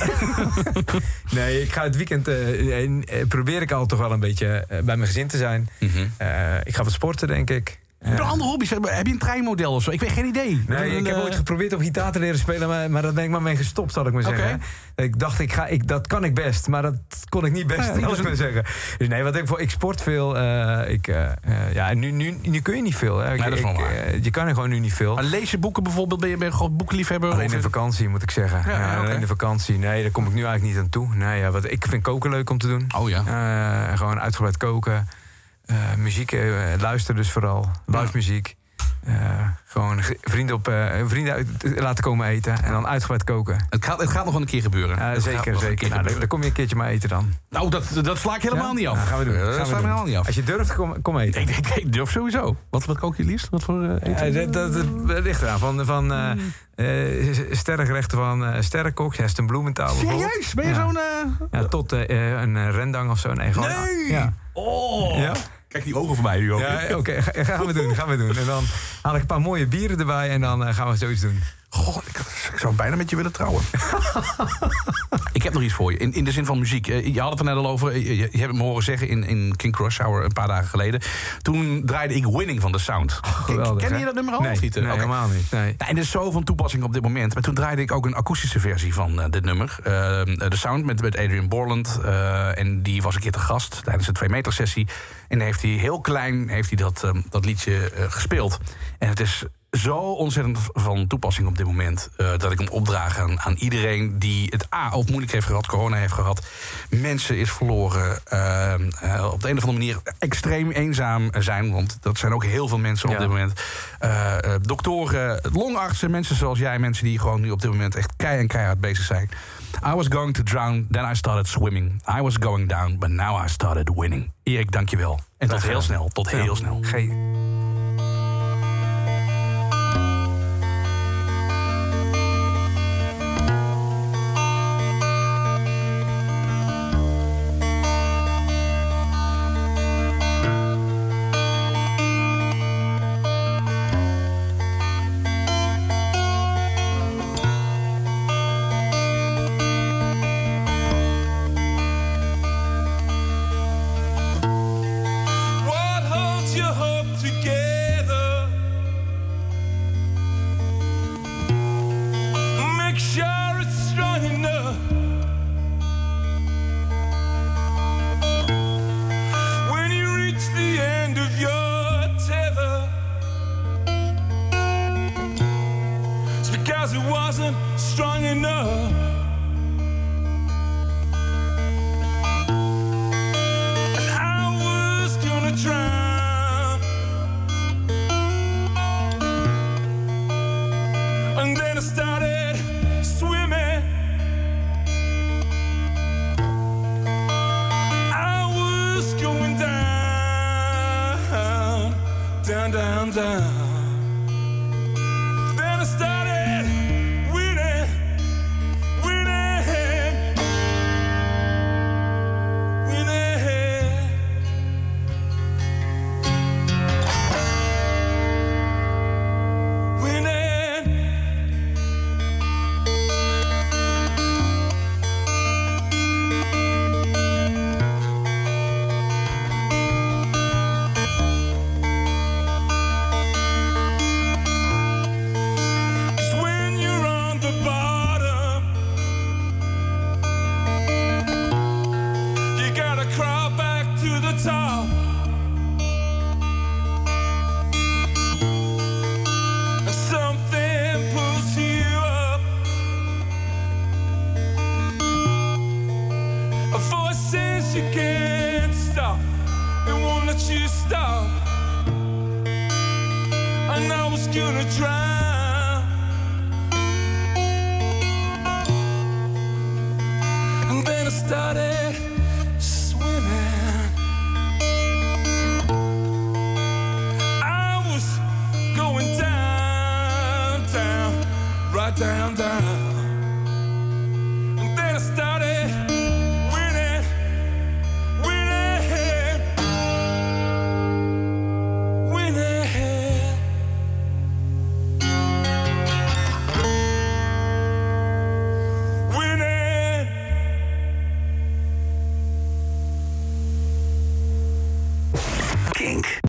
nee, ik ga het weekend. en, probeer ik al toch wel een beetje bij mijn gezin te zijn. Eh, ik ga wat sporten, denk ik. Heb je andere hobby's? Heb heb je een treinmodel of zo? Ik weet geen idee. Nee, ik heb Eh, ooit geprobeerd om gitaar te leren spelen, maar, maar daar ben ik maar mee gestopt, zal ik maar Oké. zeggen. Ik dacht, ik ga, ik, dat kan ik best, maar dat kon ik niet best, Ja, ja, zal dus ik maar een- zeggen. Dus nee, wat ik voor, ik sport veel. eh, ik, eh, ja, en nu, nu, nu kun je niet veel. Hè. Ik- Nee, dat is wel ik, waar. je kan er gewoon nu niet veel. Maar lees je boeken bijvoorbeeld? Ben je, ben je gewoon boekliefhebber? Alleen Of- in vakantie, moet ik zeggen. Ja, Ja, ja. Alleen in de vakantie. Nee, daar kom ik nu eigenlijk niet aan toe. Nee, ja, wat, ik vind koken leuk om te doen. Oh ja. Eh, gewoon uitgebreid koken. Eh, muziek eh, luisteren dus vooral. Live muziek. Eh, gewoon ge- vrienden, op, vrienden uit, laten komen eten. En dan uitgebreid koken. Het gaat, het gaat nog wel een keer gebeuren. Het zeker, zeker. Nou, dan, kom je een keertje maar eten dan. Nou, dat, dat sla ik helemaal Ja? niet af. Nou, gaan we doen. Dat sla ik helemaal niet af. Als je durft, kom, kom eten. Ik, ik, ik durf sowieso. Wat, wat kook je liefst? Wat voor eten? Dat, dat, dat ligt eraan. Van, van eh eh, sterrengerechten van eh sterrenkoks, Heston bijvoorbeeld. Serieus? Ben je Ja. zo'n... Ja, tot een rendang of zo. Nee, gewoon, Nee! Ja. Oh! Ja? Kijk die ogen van mij nu ook. Ja, oké, ga- gaan we doen, gaan we doen. En dan haal ik een paar mooie bieren erbij en dan eh, gaan we zoiets doen. Goh, ik, ik zou bijna met je willen trouwen. ik heb nog iets voor je. In, in de zin van muziek. Eh, Je had het er net al over. eh, Je, je hebt me horen zeggen in, in King Crush Hour een paar dagen geleden. Toen draaide ik Winning van The Sound. geweldig, Ken hè? je dat nummer al? Nee, niet? nee, helemaal niet. Nee. Ja, en er is zo van toepassing op dit moment. Maar toen draaide ik ook een akoestische versie van eh, dit nummer. Eh, de Sound met, met Adrian Borland. Eh, en die was een keer te gast tijdens de 2 meter sessie. En heeft hij heel klein heeft hij dat, eh, dat liedje eh, gespeeld. En het is zo ontzettend van toepassing op dit moment... eh, dat ik hem opdraag aan, aan iedereen die het A, of moeilijk heeft gehad... corona heeft gehad, mensen is verloren... eh, eh, op de een of andere manier extreem eenzaam zijn... want dat zijn ook heel veel mensen op Ja. dit moment. Eh, eh, doktoren, longartsen, mensen zoals jij... mensen die gewoon nu op dit moment echt kei en keihard bezig zijn. I was going to drown, then I started swimming. I was going down, but now I started winning. Erik, dankjewel. En tot heel snel, tot heel snel. Geen...